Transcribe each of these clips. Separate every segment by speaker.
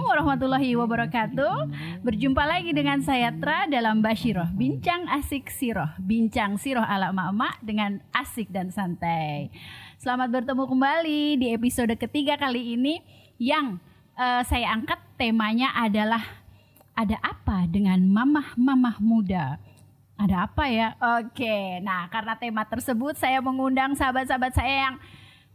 Speaker 1: Assalamualaikum warahmatullahi wabarakatuh Berjumpa lagi dengan saya Tra dalam Bashiroh Bincang asik siroh Bincang siroh ala emak-emak dengan asik dan santai Selamat bertemu kembali di episode ketiga kali ini Yang uh, saya angkat temanya adalah Ada apa dengan mamah-mamah muda? Ada apa ya? Oke, nah karena tema tersebut saya mengundang sahabat-sahabat saya yang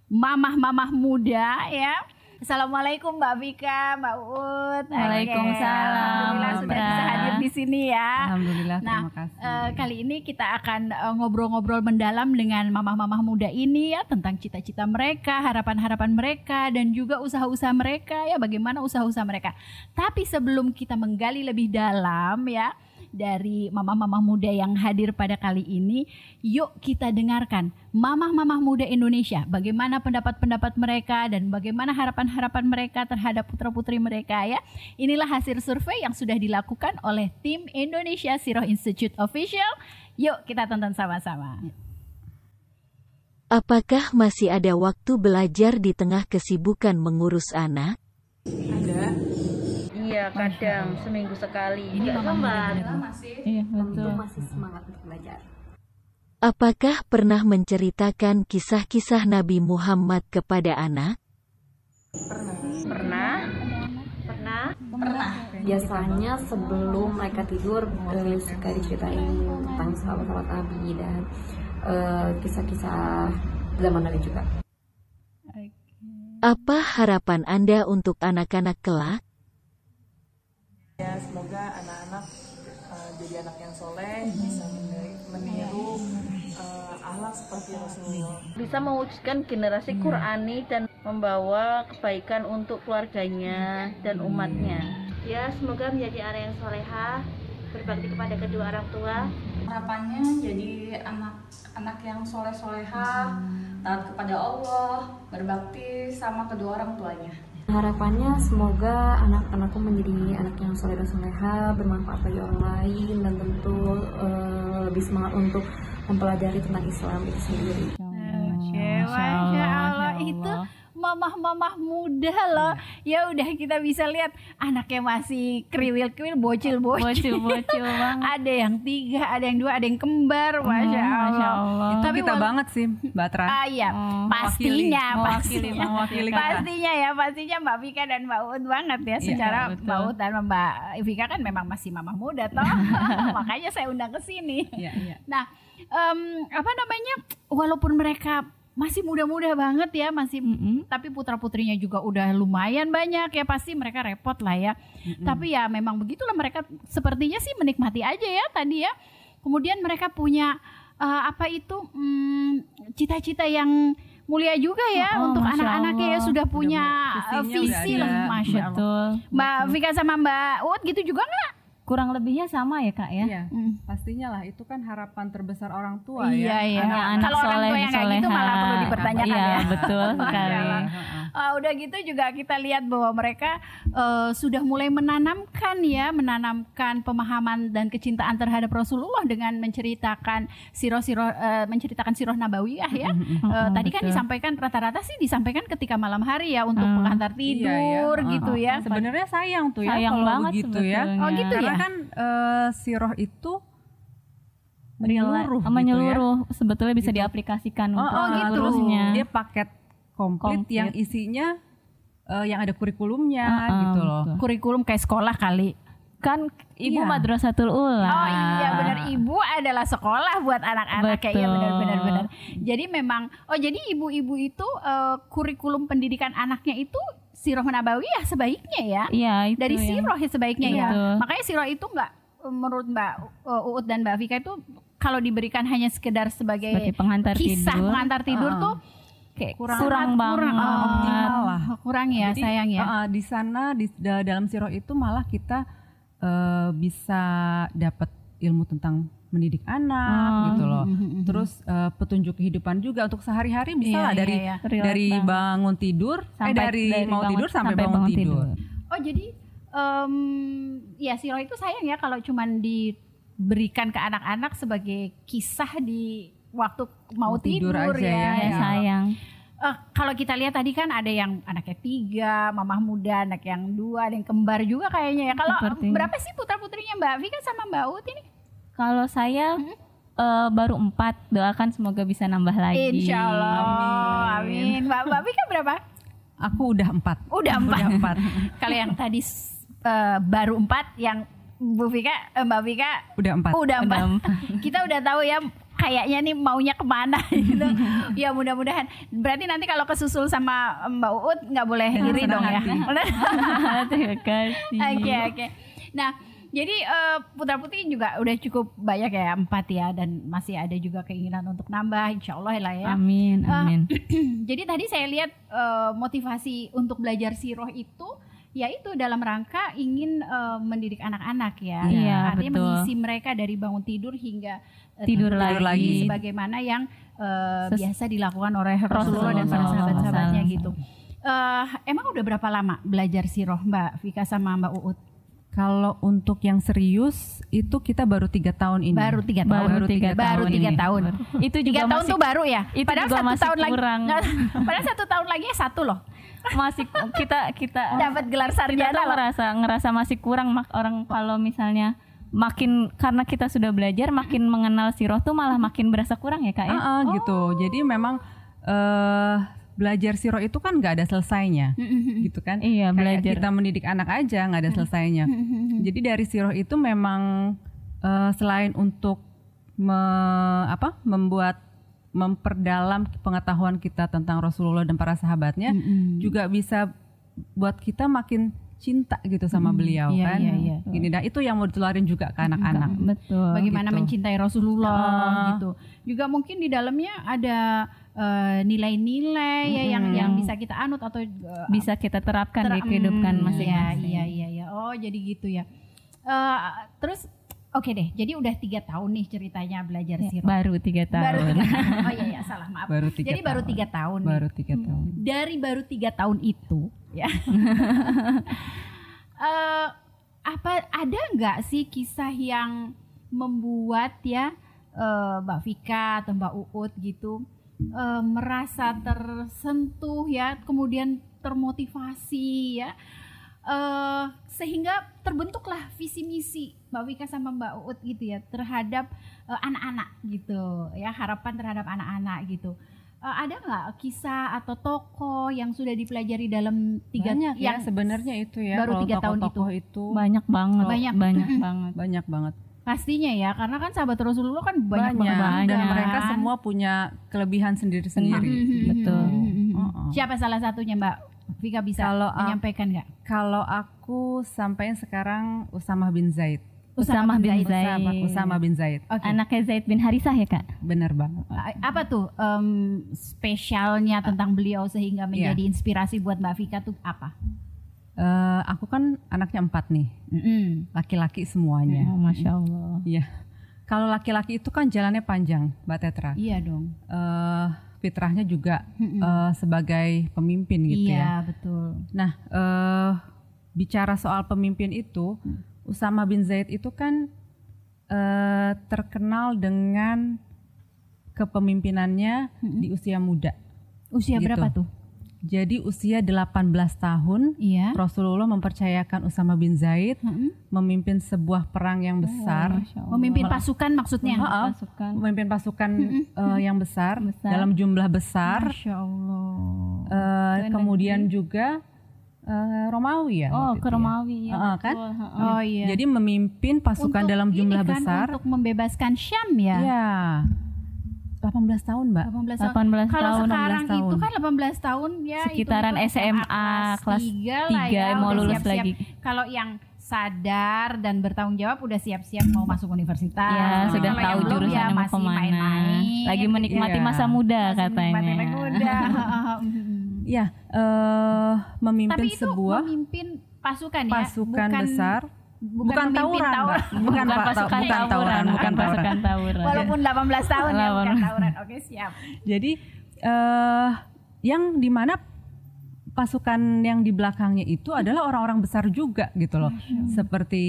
Speaker 1: mamah-mamah muda ya Assalamualaikum Mbak Vika, Mbak Ut.
Speaker 2: Waalaikumsalam.
Speaker 1: Alhamdulillah sudah bisa hadir di sini ya.
Speaker 2: Alhamdulillah,
Speaker 1: nah,
Speaker 2: terima kasih.
Speaker 1: Uh, kali ini kita akan uh, ngobrol-ngobrol mendalam dengan mamah-mamah muda ini ya tentang cita-cita mereka, harapan-harapan mereka dan juga usaha-usaha mereka ya bagaimana usaha-usaha mereka. Tapi sebelum kita menggali lebih dalam ya, dari mamah-mamah muda yang hadir pada kali ini. Yuk kita dengarkan mamah-mamah muda Indonesia, bagaimana pendapat-pendapat mereka dan bagaimana harapan-harapan mereka terhadap putra-putri mereka ya. Inilah hasil survei yang sudah dilakukan oleh tim Indonesia Siroh Institute Official. Yuk kita tonton sama-sama.
Speaker 3: Apakah masih ada waktu belajar di tengah kesibukan mengurus anak?
Speaker 4: Ada.
Speaker 5: Iya, kadang seminggu sekali.
Speaker 1: Ini. Muda
Speaker 4: masih
Speaker 2: Iya, betul.
Speaker 4: masih semangat untuk belajar.
Speaker 3: Apakah pernah menceritakan kisah-kisah Nabi Muhammad kepada anak?
Speaker 4: Pernah.
Speaker 5: Pernah? Pernah?
Speaker 4: Pernah. Biasanya sebelum mereka tidur eh, suka diceritain tentang sahabat-sahabat Nabi dan eh, kisah-kisah zaman Nabi juga.
Speaker 3: Apa harapan Anda untuk anak-anak kelak?
Speaker 6: Ya, semoga anak-anak uh, jadi anak yang soleh, bisa meni- meniru uh, akhlak seperti Rasulullah.
Speaker 5: Bisa mewujudkan generasi Qurani dan membawa kebaikan untuk keluarganya dan umatnya. Ya, semoga menjadi anak yang solehah, berbakti kepada kedua orang tua,
Speaker 7: harapannya jadi anak-anak yang soleh soleha taat kepada Allah berbakti sama kedua orang tuanya
Speaker 4: Harapannya semoga anak-anakku menjadi anak yang soleh dan soleha, bermanfaat bagi orang lain dan tentu eh, lebih semangat untuk mempelajari tentang Islam itu sendiri.
Speaker 1: Masya, Masya Allah itu mamah-mamah muda loh. Ya udah kita bisa lihat anaknya masih kriwil-kriwil, bocil-bocil.
Speaker 2: Bocil-bocil
Speaker 1: ada yang tiga, ada yang dua, ada yang kembar. Masya
Speaker 2: Hmm,
Speaker 1: Allah.
Speaker 2: Masya Allah.
Speaker 8: Itu
Speaker 1: Tapi
Speaker 8: kita
Speaker 1: wala-
Speaker 8: banget sih, Mbak Tra.
Speaker 1: Ah iya,
Speaker 2: Hmm,
Speaker 1: pastinya,
Speaker 2: mewakili,
Speaker 1: pastinya,
Speaker 2: mewakili
Speaker 1: pastinya ya, pastinya Mbak Vika dan Mbak Ut banget ya.
Speaker 8: Iya,
Speaker 1: Secara
Speaker 2: betul.
Speaker 1: Mbak Ut dan Mbak Vika kan memang masih mamah muda toh, makanya saya undang ke sini.
Speaker 8: Iya, iya.
Speaker 1: Nah, em, apa namanya? Walaupun mereka masih muda-muda banget ya, masih
Speaker 2: Mm-mm.
Speaker 1: tapi putra putrinya juga udah lumayan banyak ya pasti mereka repot lah ya. Tapi ya memang begitulah mereka sepertinya sih menikmati aja ya tadi ya. Kemudian mereka punya eh, apa itu mm, cita-cita yang mulia juga ya
Speaker 2: Oh,
Speaker 1: untuk anak-anaknya ya sudah punya
Speaker 8: Udah-
Speaker 1: eh,
Speaker 8: udah
Speaker 1: visi lah, masya Allah.
Speaker 2: Betul.
Speaker 1: Mbak Vika sama Mbak Ut gitu juga nggak?
Speaker 2: Kurang lebihnya sama ya kak ya.
Speaker 8: Iya,
Speaker 1: Hmm.
Speaker 8: pastinya lah itu kan harapan terbesar orang tua
Speaker 1: Iya,
Speaker 8: ya.
Speaker 1: iya.
Speaker 2: Anak-anak
Speaker 1: Kalau orang
Speaker 2: soleh
Speaker 1: tua yang kayak gitu malah perlu
Speaker 2: soleha.
Speaker 1: dipertanyakan
Speaker 2: Iya,
Speaker 1: ya.
Speaker 2: betul sekali.
Speaker 1: Iyalah. Uh, udah gitu juga kita lihat bahwa mereka uh, sudah mulai menanamkan ya, menanamkan pemahaman dan kecintaan terhadap Rasulullah dengan menceritakan siroh-siroh, uh, menceritakan siroh nabawiyah ya. Uh, tadi kan
Speaker 2: betul.
Speaker 1: disampaikan rata-rata sih disampaikan ketika malam hari ya untuk
Speaker 2: Hmm.
Speaker 1: pengantar
Speaker 8: Iya,
Speaker 1: tidur
Speaker 8: iya.
Speaker 1: gitu ya.
Speaker 8: Sebenarnya sayang tuh ya
Speaker 2: Sayang
Speaker 8: kalau
Speaker 2: banget
Speaker 8: begitu ya.
Speaker 1: Oh gitu
Speaker 8: Karena kan eh, siroh itu
Speaker 2: Menyeluruh,
Speaker 8: menyeluruh, gitu ya.
Speaker 2: sebetulnya bisa
Speaker 8: Gitu.
Speaker 2: diaplikasikan
Speaker 8: Oh,
Speaker 2: untuk
Speaker 8: oh, gitu. Dia paket komplit,
Speaker 2: Komplit.
Speaker 8: yang isinya eh, yang ada kurikulumnya
Speaker 2: Ah, ah,
Speaker 8: gitu loh.
Speaker 2: betul.
Speaker 1: Kurikulum kayak sekolah kali.
Speaker 2: Kan ibu
Speaker 8: Iya.
Speaker 2: madrasatul ula.
Speaker 1: Oh iya benar ibu adalah sekolah buat anak-anak kayak iya
Speaker 2: Betul.
Speaker 1: benar. Jadi memang oh jadi ibu-ibu itu eh, kurikulum pendidikan anaknya itu siroh nabawiyah sebaiknya ya.
Speaker 2: Iya, itu
Speaker 1: Dari
Speaker 2: yang-
Speaker 1: siroh ya sebaiknya ya.
Speaker 2: Betul.
Speaker 1: Makanya siroh itu enggak menurut Mbak uh, Uut dan Mbak Vika itu kalau diberikan hanya sekedar sebagai,
Speaker 2: sebagai pengantar
Speaker 1: kisah
Speaker 2: tidur.
Speaker 1: pengantar tidur
Speaker 8: Ah.
Speaker 1: tuh kayak
Speaker 2: Kurang
Speaker 1: sangat
Speaker 2: banget.
Speaker 1: kurang, oh,
Speaker 8: Optimal lah.
Speaker 1: kurang ya
Speaker 8: Jadi,
Speaker 1: sayang ya.
Speaker 8: uh, uh, di sana di da- dalam siroh itu malah kita uh, bisa dapat ilmu tentang mendidik anak
Speaker 2: Oh.
Speaker 8: gitu loh.
Speaker 1: Mhm.
Speaker 8: Terus uh, petunjuk kehidupan juga untuk sehari-hari bisa
Speaker 1: Iya,
Speaker 8: lah
Speaker 1: iya,
Speaker 8: dari
Speaker 1: iya.
Speaker 2: Relate
Speaker 8: dari bangun tidur eh
Speaker 2: Sampai-
Speaker 8: dari,
Speaker 2: dari
Speaker 8: mau
Speaker 2: bangun-
Speaker 8: tidur sampai,
Speaker 2: sampai
Speaker 8: bangun,
Speaker 2: bangun
Speaker 8: tidur.
Speaker 2: tidur.
Speaker 1: Oh jadi em, ya siroh itu sayang ya kalau cuman diberikan ke anak-anak sebagai kisah di waktu mau,
Speaker 8: Mau tidur
Speaker 1: tidur,
Speaker 8: aja
Speaker 1: ya.
Speaker 8: ya.
Speaker 2: Ya, sayang.
Speaker 1: eh, kalau kita lihat tadi kan ada yang anaknya tiga, mamah muda, anak yang dua, ada yang kembar juga kayaknya ya. Kalau berapa sih putra putrinya Mbak Vika sama Mbak Ut ini?
Speaker 2: Kalau saya
Speaker 1: Hmm?
Speaker 2: eh, baru empat, doakan semoga bisa nambah lagi.
Speaker 1: Insya Allah, amin. Mbak Mbak Vika berapa?
Speaker 8: Aku udah empat.
Speaker 1: Udah empat.
Speaker 8: Udah empat.
Speaker 1: Kalau yang tadi eh, baru empat, yang Bu Vika, eh, Mbak Vika
Speaker 8: Udah empat.
Speaker 1: udah empat.
Speaker 2: Udah empat.
Speaker 1: Kita udah tahu ya kayaknya nih maunya ke mana gitu. ya mudah-mudahan. Berarti nanti kalau kesusul sama Mbak Uut nggak boleh iri dong ya.
Speaker 2: Terima kasih.
Speaker 1: Oke oke. Nah jadi eh, putra putri juga udah cukup banyak ya empat ya dan masih ada juga keinginan untuk nambah Insya Allah lah ya.
Speaker 2: Amin,
Speaker 1: Eh,
Speaker 2: amin.
Speaker 1: Jadi tadi saya lihat eh, motivasi untuk belajar siroh itu yaitu dalam rangka ingin eh, mendidik anak-anak ya.
Speaker 2: Iya,
Speaker 1: Artinya
Speaker 2: betul.
Speaker 1: mengisi mereka dari bangun tidur hingga eh,
Speaker 2: Tidur lagi.
Speaker 1: sebagaimana yang
Speaker 2: Ses-
Speaker 1: biasa dilakukan oleh Rasulullah dan para
Speaker 2: Rasulullah
Speaker 1: sahabat-sahabatnya gitu. Eh, emang udah berapa lama belajar siroh Mbak Vika sama Mbak Uut?
Speaker 8: Kalau untuk yang serius itu kita baru tiga tahun ini.
Speaker 1: Baru tiga tahun.
Speaker 2: Baru tiga
Speaker 1: baru
Speaker 2: tahun
Speaker 1: tiga
Speaker 2: ini.
Speaker 1: tahun.
Speaker 2: Itu juga
Speaker 1: Tiga tahun
Speaker 2: masih
Speaker 1: tuh baru ya.
Speaker 2: itu
Speaker 1: padahal
Speaker 2: juga
Speaker 1: satu
Speaker 2: masih
Speaker 1: tahun
Speaker 2: kurang.
Speaker 1: lagi. padahal satu tahun lagi satu loh.
Speaker 2: masih kita kita
Speaker 1: Dapat gelar
Speaker 2: kita
Speaker 1: sarjana loh.
Speaker 2: ngerasa ngerasa masih kurang mak orang kalau misalnya makin karena kita sudah belajar makin mengenal siroh tuh malah makin berasa kurang ya kak ya.
Speaker 8: Ah, ah, gitu. Jadi memang eh belajar siro itu kan nggak ada selesainya, gitu kan?
Speaker 2: Iya,
Speaker 8: Kayak
Speaker 2: belajar.
Speaker 8: kita mendidik anak aja nggak ada selesainya. Jadi dari siro itu memang eh, selain untuk me- apa membuat memperdalam pengetahuan kita tentang Rasulullah dan para sahabatnya, juga bisa buat kita makin cinta gitu sama beliau
Speaker 1: Iya,
Speaker 8: kan.
Speaker 1: iya, iya.
Speaker 8: Gini dah itu yang mau ditularin juga ke anak-anak.
Speaker 2: Betul.
Speaker 1: bagaimana
Speaker 8: gitu.
Speaker 1: mencintai Rasulullah
Speaker 8: Ah.
Speaker 1: gitu. Juga mungkin di dalamnya ada eh, nilai-nilai ya yang yang bisa kita anut atau eh,
Speaker 2: Bisa kita terapkan
Speaker 1: ter-
Speaker 2: di kehidupan
Speaker 1: Hmm,
Speaker 2: masing-masing.
Speaker 1: Iya, iya, iya. Oh, jadi gitu ya. Eh, terus oke deh. Jadi udah tiga tahun nih ceritanya belajar
Speaker 2: Ya,
Speaker 1: siroh.
Speaker 2: baru tiga
Speaker 1: Baru
Speaker 2: tahun.
Speaker 1: tiga Oh iya, iya salah maaf.
Speaker 8: Baru tiga
Speaker 1: jadi baru
Speaker 8: tahun.
Speaker 1: tiga tahun. nih.
Speaker 8: Baru tiga tahun.
Speaker 1: Dari baru tiga tahun itu, ya. Eh, apa ada nggak sih kisah yang membuat ya Mbak Vika atau Mbak Uut gitu eh, merasa tersentuh ya, kemudian termotivasi ya, eh, sehingga terbentuklah visi misi Mbak Vika sama Mbak Uut gitu ya terhadap eh, anak-anak gitu ya harapan terhadap anak-anak gitu. Eh, ada nggak kisah atau tokoh yang sudah dipelajari dalam tiga
Speaker 8: banyak ya
Speaker 1: yang
Speaker 8: sebenarnya itu ya
Speaker 1: baru
Speaker 8: kalau
Speaker 1: tiga tahun
Speaker 8: tokoh-tokoh itu
Speaker 2: banyak banget.
Speaker 1: Banyak.
Speaker 2: banyak banget.
Speaker 8: banyak banget
Speaker 1: pastinya ya karena kan sahabat Rasulullah kan banyak,
Speaker 8: banyak,
Speaker 1: banget
Speaker 8: dan mereka semua punya kelebihan sendiri-sendiri
Speaker 1: Mhm,
Speaker 2: Betul.
Speaker 1: mhm, mhm.
Speaker 8: Oh, oh.
Speaker 1: Siapa salah satunya Mbak Vika bisa
Speaker 8: Kalau
Speaker 1: menyampaikan nggak?
Speaker 8: kalau aku sampai sekarang Usamah bin Zaid
Speaker 2: Usamah bin
Speaker 1: Zaid.
Speaker 2: Zaid.
Speaker 8: Usamah, Usamah bin Zaid
Speaker 1: Oke.
Speaker 2: Anaknya Zaid bin Harisah ya kak?
Speaker 8: benar banget
Speaker 1: Apa tuh em, spesialnya tentang beliau sehingga menjadi inspirasi buat Mbak Vika tuh apa?
Speaker 8: Eh, aku kan anaknya empat nih laki-laki semuanya
Speaker 2: Oh, Masya Allah.
Speaker 8: Iya kalau laki-laki itu kan jalannya panjang Mbak Tetra
Speaker 1: Iya dong.
Speaker 8: Eh, fitrahnya juga
Speaker 1: Mm-mm.
Speaker 8: eh, sebagai pemimpin gitu
Speaker 1: iya
Speaker 8: ya
Speaker 1: betul.
Speaker 8: Nah, eh bicara soal pemimpin itu, Usama bin Zaid itu kan eh terkenal dengan kepemimpinannya di usia muda.
Speaker 1: Usia
Speaker 8: Gitu.
Speaker 1: berapa tuh?
Speaker 8: Jadi usia 18 tahun
Speaker 1: Iya.
Speaker 8: Rasulullah mempercayakan Usama bin Zaid
Speaker 1: Mm-mm.
Speaker 8: memimpin sebuah perang yang besar.
Speaker 1: Memimpin pasukan maksudnya.
Speaker 8: Ha-ha.
Speaker 2: Pasukan.
Speaker 8: Memimpin pasukan eh, yang besar,
Speaker 2: Besar.
Speaker 8: dalam jumlah besar.
Speaker 1: Masya Allah.
Speaker 2: Ke
Speaker 8: kemudian juga eh, Romawi ya.
Speaker 2: Oh, ke
Speaker 8: ya.
Speaker 2: Romawi ya.
Speaker 8: Heeh, kan?
Speaker 2: betul, heeh.
Speaker 1: Oh iya.
Speaker 8: Jadi memimpin pasukan
Speaker 1: Untuk
Speaker 8: dalam jumlah
Speaker 1: kan,
Speaker 8: besar.
Speaker 1: untuk membebaskan Syam ya.
Speaker 8: Iya. 18 tahun, Mbak.
Speaker 1: 18 tahun.
Speaker 2: 18
Speaker 1: Kalau
Speaker 2: tahun.
Speaker 1: sekarang
Speaker 8: 18 tahun.
Speaker 1: itu kan 18 tahun ya
Speaker 2: Sekitaran
Speaker 1: hitung-hitung
Speaker 2: SMA, kelas
Speaker 1: tiga lah
Speaker 2: tiga,
Speaker 1: ya,
Speaker 2: mau lulus
Speaker 1: siap-siap.
Speaker 2: lagi.
Speaker 1: Kalau yang sadar dan bertanggung jawab udah siap-siap mau masuk universitas.
Speaker 2: Ya, sudah
Speaker 1: Kalau yang
Speaker 2: tahu jurusan
Speaker 1: ya
Speaker 2: mau
Speaker 1: masih
Speaker 2: ke mana.
Speaker 1: main-main.
Speaker 2: Lagi menikmati
Speaker 8: Iya.
Speaker 2: masa muda
Speaker 1: Masih
Speaker 2: katanya.
Speaker 1: menikmati muda.
Speaker 8: Iya, eh memimpin
Speaker 1: Tapi itu
Speaker 8: sebuah
Speaker 1: memimpin pasukan ya,
Speaker 8: pasukan
Speaker 1: bukan
Speaker 8: besar.
Speaker 1: Bukan,
Speaker 8: Bukan tawuran,
Speaker 1: tawuran.
Speaker 8: Bukan, Pak,
Speaker 2: pasukan
Speaker 8: bukan tawuran,
Speaker 2: tawuran,
Speaker 8: bukan tawuran.
Speaker 2: pasukan tawuran.
Speaker 1: Walaupun 18 tahun ya bukan tawuran. Oke, siap.
Speaker 8: Jadi eh yang di mana pasukan yang di belakangnya itu adalah orang-orang besar juga gitu loh. Seperti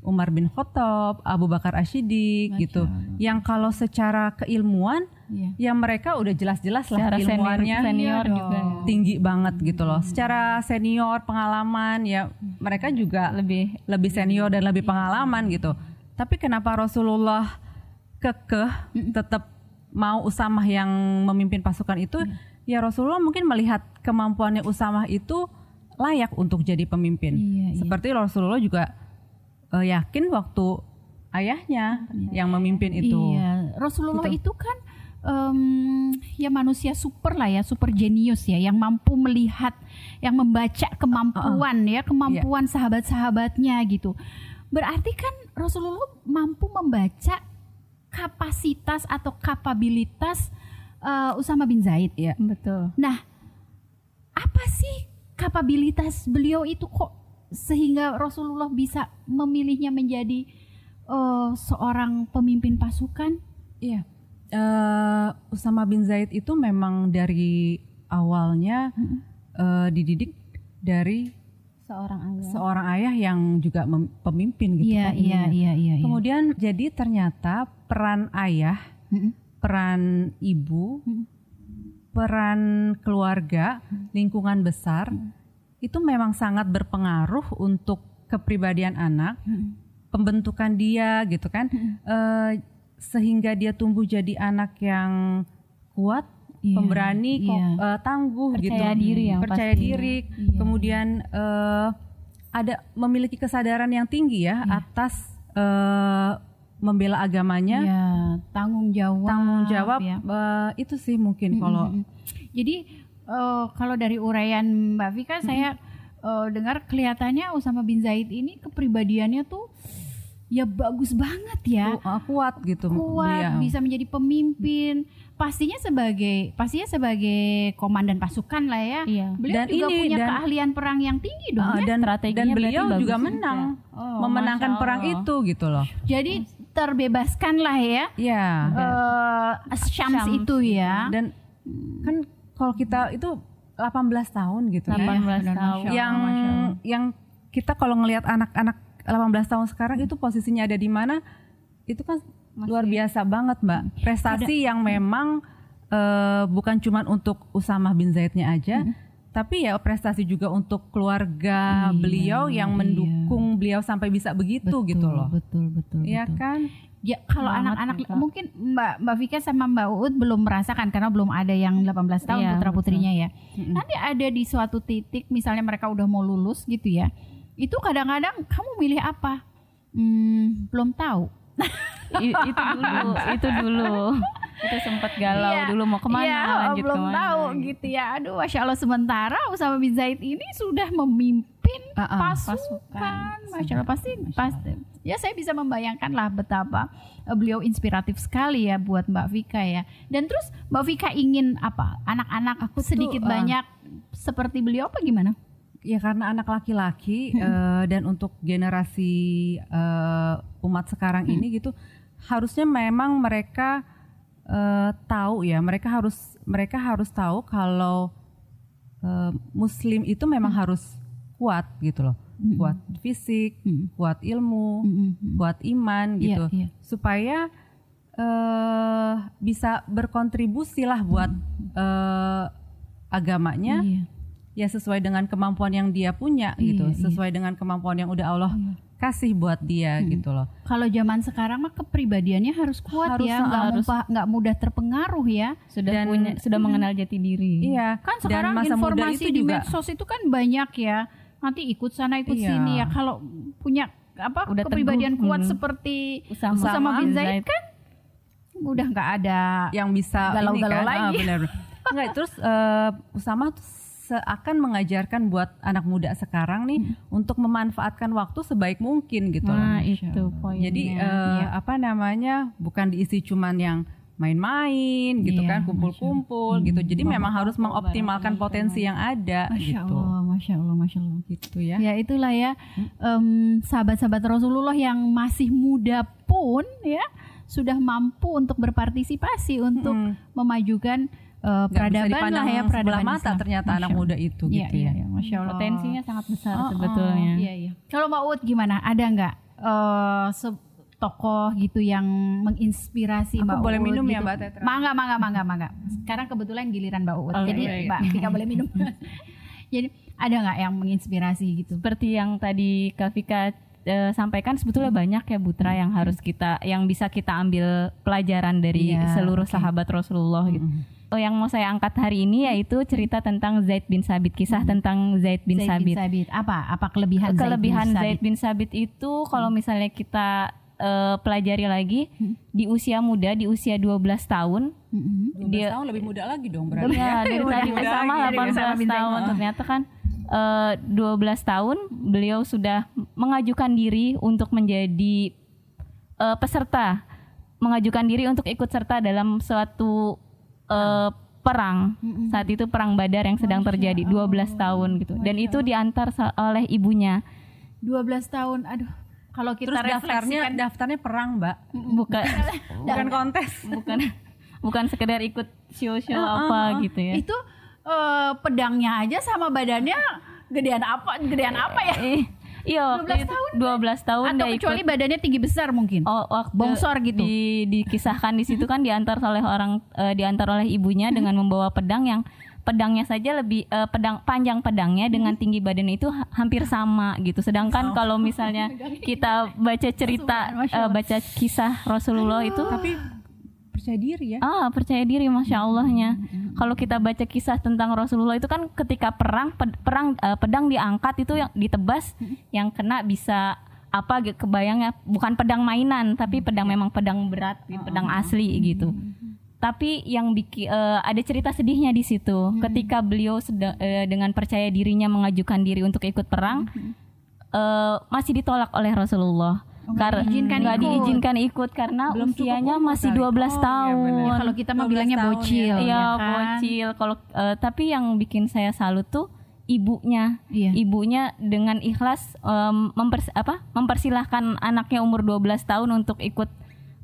Speaker 8: Umar bin Khattab, Abu Bakar Ashidik gitu. Yang kalau secara keilmuan
Speaker 1: Iya.
Speaker 8: ya mereka udah jelas-jelas lah
Speaker 2: Secara senior,
Speaker 8: ilmuannya
Speaker 2: senior
Speaker 1: Iya
Speaker 2: juga
Speaker 1: dong.
Speaker 8: tinggi banget gitu loh. Secara senior pengalaman ya mereka juga
Speaker 2: lebih
Speaker 8: lebih senior dan lebih pengalaman gitu. Tapi kenapa Rasulullah kekeh tetap mau Usamah yang memimpin pasukan itu? Ya Rasulullah mungkin melihat kemampuannya Usamah itu layak untuk jadi pemimpin.
Speaker 1: Iya, iya.
Speaker 8: Seperti Rasulullah juga eh, yakin waktu ayahnya yang memimpin itu.
Speaker 1: Iya, Rasulullah
Speaker 8: Gitu.
Speaker 1: itu kan em, ya manusia super lah ya, super jenius ya, yang mampu melihat, yang membaca kemampuan ya, kemampuan
Speaker 8: Iya.
Speaker 1: sahabat-sahabatnya gitu. Berarti kan Rasulullah mampu membaca kapasitas atau kapabilitas eh, Usama bin Zaid.
Speaker 8: Iya.
Speaker 2: betul.
Speaker 1: Nah, apa sih kapabilitas beliau itu kok sehingga Rasulullah bisa memilihnya menjadi eh, seorang pemimpin pasukan?
Speaker 8: Iya. Eh, Usama bin Zaid itu memang dari awalnya eh, dididik dari
Speaker 2: Seorang ayah.
Speaker 8: seorang ayah yang juga pemimpin gitu
Speaker 1: Iya,
Speaker 8: kan.
Speaker 1: iya, iya, iya. iya.
Speaker 8: Kemudian jadi ternyata peran ayah,
Speaker 1: Mm-mm.
Speaker 8: peran ibu, peran keluarga, lingkungan besar itu memang sangat berpengaruh untuk kepribadian anak, pembentukan dia gitu kan, Eh, sehingga dia tumbuh jadi anak yang kuat,
Speaker 1: Iya,
Speaker 8: pemberani, kok,
Speaker 1: iya.
Speaker 8: eh, tangguh gitu,
Speaker 2: Percaya diri yang
Speaker 8: percaya
Speaker 2: pastinya.
Speaker 8: diri,
Speaker 1: Iya.
Speaker 8: kemudian eh, ada memiliki kesadaran yang tinggi ya
Speaker 1: Iya.
Speaker 8: atas eh, membela agamanya,
Speaker 1: Iya, tanggung jawab.
Speaker 8: tanggung jawab
Speaker 1: ya.
Speaker 8: eh, itu sih mungkin kalau
Speaker 1: Mm-mm. Jadi eh, kalau dari uraian Mbak Vika saya eh, dengar kelihatannya Usama bin Zaid ini kepribadiannya tuh ya bagus banget ya.
Speaker 8: eh, kuat gitu
Speaker 1: Kuat,
Speaker 8: beliau.
Speaker 1: bisa menjadi pemimpin. Pastinya sebagai pastinya sebagai komandan pasukan lah ya.
Speaker 2: Iya.
Speaker 1: Beliau
Speaker 8: Dan
Speaker 1: juga
Speaker 8: ini,
Speaker 1: punya
Speaker 8: dan-
Speaker 1: keahlian perang yang tinggi dong.
Speaker 8: Eh,
Speaker 1: ya.
Speaker 8: dan
Speaker 2: strateginya
Speaker 8: dan beliau
Speaker 2: bagus
Speaker 8: juga
Speaker 2: juga.
Speaker 8: menang
Speaker 2: Oh,
Speaker 8: memenangkan perang itu gitu loh.
Speaker 1: Jadi terbebaskan lah ya.
Speaker 8: Ya.
Speaker 1: eh Syams,
Speaker 2: Syams,
Speaker 1: itu ya.
Speaker 8: Dan kan kalau kita itu 18 tahun gitu kan.
Speaker 2: 18
Speaker 1: benar,
Speaker 2: tahun.
Speaker 1: Masya
Speaker 8: yang yang kita kalau ngelihat anak-anak 18 tahun sekarang itu posisinya ada di mana itu kan luar biasa banget mbak prestasi yang memang eh, bukan cuman untuk Usamah bin Zaidnya aja tapi ya prestasi juga untuk keluarga
Speaker 1: Iya,
Speaker 8: beliau yang
Speaker 1: iya.
Speaker 8: mendukung beliau sampai bisa begitu gitu loh
Speaker 1: Betul, betul,
Speaker 8: Iya
Speaker 1: betul.
Speaker 8: kan
Speaker 1: Ya kalau anak-anak mungkin Mbak Mbak Vika sama Mbak Uud belum merasakan karena belum ada yang 18 tahun
Speaker 2: Iya,
Speaker 1: putra putrinya ya. Nanti ada di suatu titik misalnya mereka udah mau lulus gitu ya. Itu kadang-kadang kamu milih apa? Hmm, belum tahu.
Speaker 2: I- itu dulu, itu dulu. Itu sempat galau
Speaker 1: Iya,
Speaker 2: dulu mau ke mana,
Speaker 1: iya,
Speaker 2: lanjut
Speaker 1: belum
Speaker 2: ke mana.
Speaker 1: tahu gitu ya. Aduh, masya Allah sementara Usama bin Zaid ini sudah memimpin
Speaker 8: Ah, ah,
Speaker 1: pasukan. Masya Allah pasti pasti. Ya saya bisa membayangkan lah betapa eh, beliau inspiratif sekali ya buat Mbak Vika ya. Dan terus Mbak Vika ingin apa? Anak-anak
Speaker 8: Aku tuh,
Speaker 1: sedikit
Speaker 8: eh,
Speaker 1: banyak seperti beliau apa gimana?
Speaker 8: ya karena anak laki-laki eh, dan untuk generasi eh, umat sekarang ini gitu harusnya memang mereka eh, tahu ya mereka harus mereka harus tahu kalau eh, muslim itu memang harus kuat gitu loh kuat fisik
Speaker 1: Mm.
Speaker 8: kuat ilmu
Speaker 1: Mm-mm.
Speaker 8: kuat iman
Speaker 1: Iya,
Speaker 8: gitu
Speaker 1: iya.
Speaker 8: supaya eh bisa berkontribusi lah buat eh, agamanya
Speaker 1: Iya.
Speaker 8: ya sesuai dengan kemampuan yang dia punya gitu,
Speaker 1: Iya, iya.
Speaker 8: sesuai dengan kemampuan yang udah Allah kasih buat dia gitu loh.
Speaker 1: Kalau zaman sekarang mah kepribadiannya harus kuat
Speaker 8: Harus,
Speaker 1: ya, nggak
Speaker 2: harus.
Speaker 1: nggak mudah terpengaruh ya.
Speaker 2: Sudah
Speaker 8: Dan-
Speaker 2: punya, sudah mengenal jati diri.
Speaker 8: Iya.
Speaker 1: Kan
Speaker 8: dan
Speaker 1: sekarang
Speaker 8: masa muda
Speaker 1: informasi
Speaker 8: itu
Speaker 1: di
Speaker 8: juga
Speaker 1: medsos itu kan banyak ya. Nanti ikut sana ikut
Speaker 8: Iya.
Speaker 1: sini ya. Kalau punya apa
Speaker 2: Udah
Speaker 1: kepribadian
Speaker 2: teguh,
Speaker 1: kuat
Speaker 2: hmm.
Speaker 1: seperti
Speaker 2: Usama.
Speaker 1: Usama bin Zaid
Speaker 2: Zaid.
Speaker 1: kan udah nggak ada
Speaker 8: yang bisa
Speaker 1: Galau-galau
Speaker 8: kan,
Speaker 1: lagi.
Speaker 8: ah, benar. Enggak, terus eh, Usama tuh seakan mengajarkan buat anak muda sekarang nih
Speaker 1: Hmm.
Speaker 8: untuk memanfaatkan waktu sebaik mungkin gitu loh.
Speaker 2: Nah, itu poinnya.
Speaker 8: Jadi eh,
Speaker 1: Iya.
Speaker 8: apa namanya? Bukan diisi cuman yang main-main gitu
Speaker 1: Iya,
Speaker 8: kan, kumpul-kumpul gitu. Jadi memang harus mengoptimalkan potensi yang ada
Speaker 1: Masya
Speaker 8: gitu.
Speaker 1: Allah, Masya Allah, Masya Allah.
Speaker 8: Gitu ya.
Speaker 1: Ya itulah ya em, sahabat-sahabat Rasulullah yang masih muda pun ya sudah mampu untuk berpartisipasi untuk
Speaker 8: Mm.
Speaker 1: memajukan
Speaker 8: bisa
Speaker 1: peradaban lah ya peradaban
Speaker 8: mata
Speaker 1: Islam.
Speaker 8: ternyata
Speaker 1: Masya
Speaker 8: anak muda itu
Speaker 1: Iya,
Speaker 8: gitu ya.
Speaker 1: iya, Masya Allah.
Speaker 2: Potensinya sangat besar
Speaker 1: Oh, oh,
Speaker 2: sebetulnya.
Speaker 1: Iya, iya. Kalau Mbak Ud gimana? Ada nggak se- tokoh gitu yang menginspirasi
Speaker 8: Aku
Speaker 1: Mbak
Speaker 8: boleh
Speaker 1: Uut
Speaker 8: minum ya,
Speaker 1: gitu?
Speaker 8: Mbak Tetra?
Speaker 1: Mangga, mangga, mangga, mangga. Sekarang kebetulan giliran Mbak Uut.
Speaker 2: Oh,
Speaker 1: Jadi
Speaker 2: iya, iya.
Speaker 1: Mbak Vika boleh minum. Jadi ada nggak yang menginspirasi gitu?
Speaker 2: seperti yang tadi Kak Vika eh, sampaikan sebetulnya banyak ya Butra yang harus kita yang bisa kita ambil pelajaran dari
Speaker 1: Iya,
Speaker 2: seluruh
Speaker 1: oke.
Speaker 2: sahabat Rasulullah gitu. Oh, yang mau saya angkat hari ini yaitu cerita tentang Zaid bin Sabit, kisah tentang Zaid bin
Speaker 1: Zaid bin
Speaker 2: Sabit.
Speaker 1: Sabit. Apa? Apa kelebihan,
Speaker 2: Kelebihan
Speaker 1: Zaid
Speaker 2: Zaid bin Sabit itu kalau misalnya kita eh, pelajari lagi di usia muda, di usia 12 tahun,
Speaker 8: 12
Speaker 2: Dia-
Speaker 8: tahun lebih muda lagi dong berarti.
Speaker 2: ya. dari
Speaker 1: Udah
Speaker 2: tadi
Speaker 1: muda
Speaker 2: bersama
Speaker 1: lagi, dari bersama
Speaker 2: 18
Speaker 1: Bintang.
Speaker 2: tahun ternyata kan. Eh, 12 tahun beliau sudah mengajukan diri untuk menjadi eh, peserta. Mengajukan diri untuk ikut serta dalam suatu eh, perang. Saat itu perang Badar yang sedang terjadi 12 tahun gitu. Dan itu diantar oleh ibunya.
Speaker 1: 12 tahun. Aduh, kalau kita
Speaker 8: Terus daftarnya
Speaker 1: refleksikan
Speaker 8: daftarnya perang, Mbak.
Speaker 2: bukan
Speaker 8: Bukan kontes.
Speaker 2: bukan bukan sekedar ikut show-show apa gitu ya
Speaker 1: itu eh, pedangnya aja sama badannya gedean apa? Gedean apa ya?
Speaker 2: Eh, iya
Speaker 1: 12
Speaker 2: waktu itu
Speaker 1: tahun
Speaker 2: 12 tahun
Speaker 1: Atau kecuali
Speaker 2: ikut
Speaker 1: badannya tinggi besar mungkin.
Speaker 2: Oh, waktu
Speaker 1: Bongsor gitu.
Speaker 2: Di, dikisahkan di situ kan diantar oleh orang eh, diantar oleh ibunya dengan membawa pedang yang pedangnya saja lebih eh, pedang panjang pedangnya dengan tinggi badannya itu ha- hampir sama gitu. Sedangkan kalau misalnya kita baca cerita eh, baca kisah Rasulullah itu
Speaker 8: Tapi percaya diri ya.
Speaker 2: Ah, percaya diri masya Allahnya. Kalau kita baca kisah tentang Rasulullah itu kan ketika perang ped- perang eh, pedang diangkat itu yang ditebas yang kena bisa apa kebayangnya bukan pedang mainan tapi pedang memang pedang berat, pedang asli gitu. Tapi yang bikin ada cerita sedihnya di situ. Ketika beliau sedang eh, dengan percaya dirinya mengajukan diri untuk ikut perang eh, masih ditolak oleh Rasulullah. Karena
Speaker 1: diizinkan
Speaker 2: nggak diizinkan ikut karena
Speaker 8: Belum
Speaker 2: usianya masih
Speaker 8: kali.
Speaker 2: 12
Speaker 8: Oh, iya
Speaker 2: tahun.
Speaker 1: Ya, kalau kita mah
Speaker 8: 12
Speaker 1: bilangnya bocil,
Speaker 8: ya.
Speaker 2: Iya,
Speaker 1: ya kan?
Speaker 2: bocil. Kalau eh, tapi yang bikin saya salut tuh ibunya.
Speaker 1: Iya.
Speaker 2: Ibunya dengan ikhlas em, mempers apa? mempersilahkan anaknya umur 12 tahun untuk ikut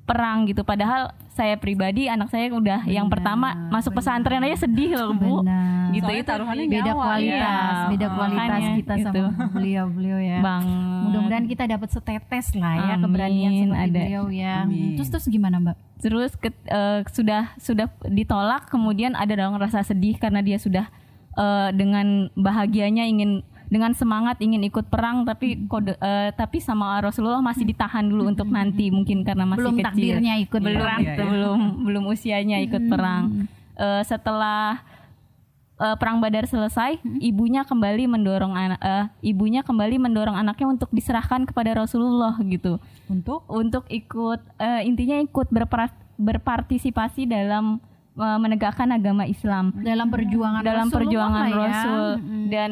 Speaker 2: perang gitu. Padahal saya pribadi anak saya udah yang pertama masuk pesantren aja sedih loh, Bu.
Speaker 1: Benar.
Speaker 2: Gitu
Speaker 8: Soalnya
Speaker 2: itu
Speaker 8: taruhannya
Speaker 1: beda
Speaker 8: nyawa,
Speaker 1: kualitas,
Speaker 2: iya.
Speaker 1: beda kualitas
Speaker 2: Makanya
Speaker 1: kita
Speaker 2: itu.
Speaker 1: sama beliau-beliau ya.
Speaker 2: Bang.
Speaker 1: Mudah-mudahan kita dapat setetes lah ya
Speaker 2: Amin,
Speaker 1: keberanian seperti
Speaker 2: ada.
Speaker 1: beliau ya.
Speaker 8: Amin.
Speaker 1: Terus terus gimana Mbak?
Speaker 2: terus ke- eh, sudah sudah ditolak kemudian ada dong rasa sedih karena dia sudah eh, dengan bahagianya ingin dengan semangat ingin ikut perang tapi kode eh, tapi sama Rasulullah masih ditahan dulu untuk nanti mungkin karena masih
Speaker 1: Belum
Speaker 2: kecil.
Speaker 1: takdirnya ikut
Speaker 2: belum
Speaker 1: perang.
Speaker 2: itu, belum belum usianya ikut perang. Eh, setelah eh, perang Badar selesai ibunya kembali mendorong anak eh, ibunya kembali mendorong anaknya untuk diserahkan kepada Rasulullah gitu.
Speaker 8: Untuk?
Speaker 2: Untuk ikut eh, intinya ikut berpartisipasi dalam menegakkan agama Islam.
Speaker 1: Dalam perjuangan
Speaker 2: dalam
Speaker 1: Rasulullah
Speaker 2: perjuangan
Speaker 1: ya.
Speaker 2: Rasul.
Speaker 1: Mm-mm.
Speaker 2: dan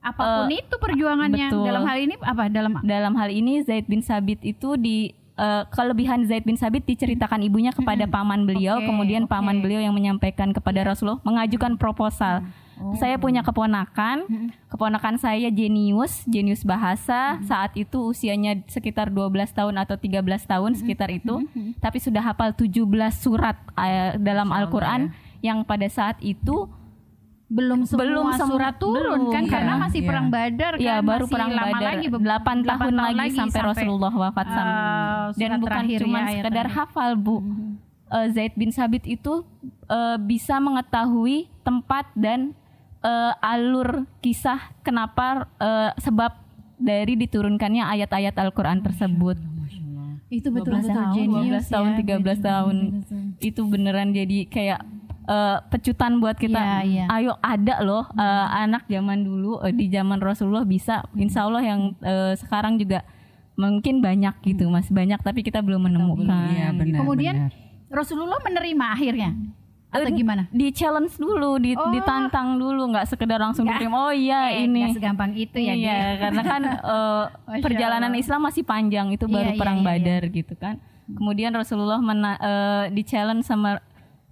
Speaker 1: apa pun
Speaker 2: eh,
Speaker 1: itu perjuangannya.
Speaker 2: betul.
Speaker 1: Dalam hal ini apa? Dalam
Speaker 2: dalam hal ini Zaid bin Sabit itu di eh, kelebihan Zaid bin Sabit diceritakan ibunya kepada paman beliau.
Speaker 1: Oke,
Speaker 2: kemudian
Speaker 1: oke.
Speaker 2: paman beliau yang menyampaikan kepada Rasulullah mengajukan proposal. Saya punya keponakan. Keponakan saya jenius jenius bahasa. Saat itu usianya sekitar 12 tahun atau 13 tahun sekitar itu. Tapi sudah hafal 17 surat eh, dalam Al-Qur'an yang pada saat itu
Speaker 1: belum semua
Speaker 2: Belum sem-
Speaker 1: surat turun
Speaker 2: belum,
Speaker 1: kan
Speaker 2: iya,
Speaker 1: karena masih
Speaker 8: iya.
Speaker 1: perang Badar kan
Speaker 2: Ya baru
Speaker 1: masih
Speaker 2: perang
Speaker 1: lama
Speaker 2: Badar
Speaker 1: lagi be-
Speaker 2: 8
Speaker 1: delapan
Speaker 2: tahun, lagi, sampai, Rasulullah wafat
Speaker 1: eh,
Speaker 2: sama. Dan bukan
Speaker 1: terakhir
Speaker 2: cuma
Speaker 1: ya,
Speaker 2: sekedar
Speaker 1: terakhir.
Speaker 2: hafal, Bu. Eh, Zaid bin Sabit itu eh, bisa mengetahui tempat dan eh, alur kisah kenapa eh, sebab dari diturunkannya ayat-ayat Al-Qur'an tersebut.
Speaker 1: itu betul-betul
Speaker 2: 12 tahun,
Speaker 1: jenius
Speaker 2: 12 tahun,
Speaker 1: ya.
Speaker 2: 13 tahun. Itu beneran jadi kayak eh, pecutan buat kita.
Speaker 1: Iya, iya.
Speaker 2: Ayo ada loh eh, anak zaman dulu eh, di zaman Rasulullah bisa. Insya Allah yang eh, sekarang juga mungkin banyak gitu, Mas. Banyak tapi kita belum menemukan.
Speaker 8: Iya benar.
Speaker 1: Kemudian
Speaker 8: benar.
Speaker 1: Rasulullah menerima akhirnya atau gimana?
Speaker 2: Di challenge dulu, di-
Speaker 1: Oh.
Speaker 2: ditantang dulu, nggak sekedar langsung
Speaker 1: Nggak.
Speaker 2: diterima. Oh iya
Speaker 1: Eh,
Speaker 2: ini.
Speaker 1: nggak segampang itu ya
Speaker 2: iya,
Speaker 1: dia.
Speaker 2: karena kan
Speaker 1: Masya
Speaker 2: perjalanan. Islam masih panjang itu baru
Speaker 1: Iya, iya,
Speaker 2: perang
Speaker 1: iya,
Speaker 2: Badar gitu kan. Kemudian Rasulullah mena- eh, di challenge sama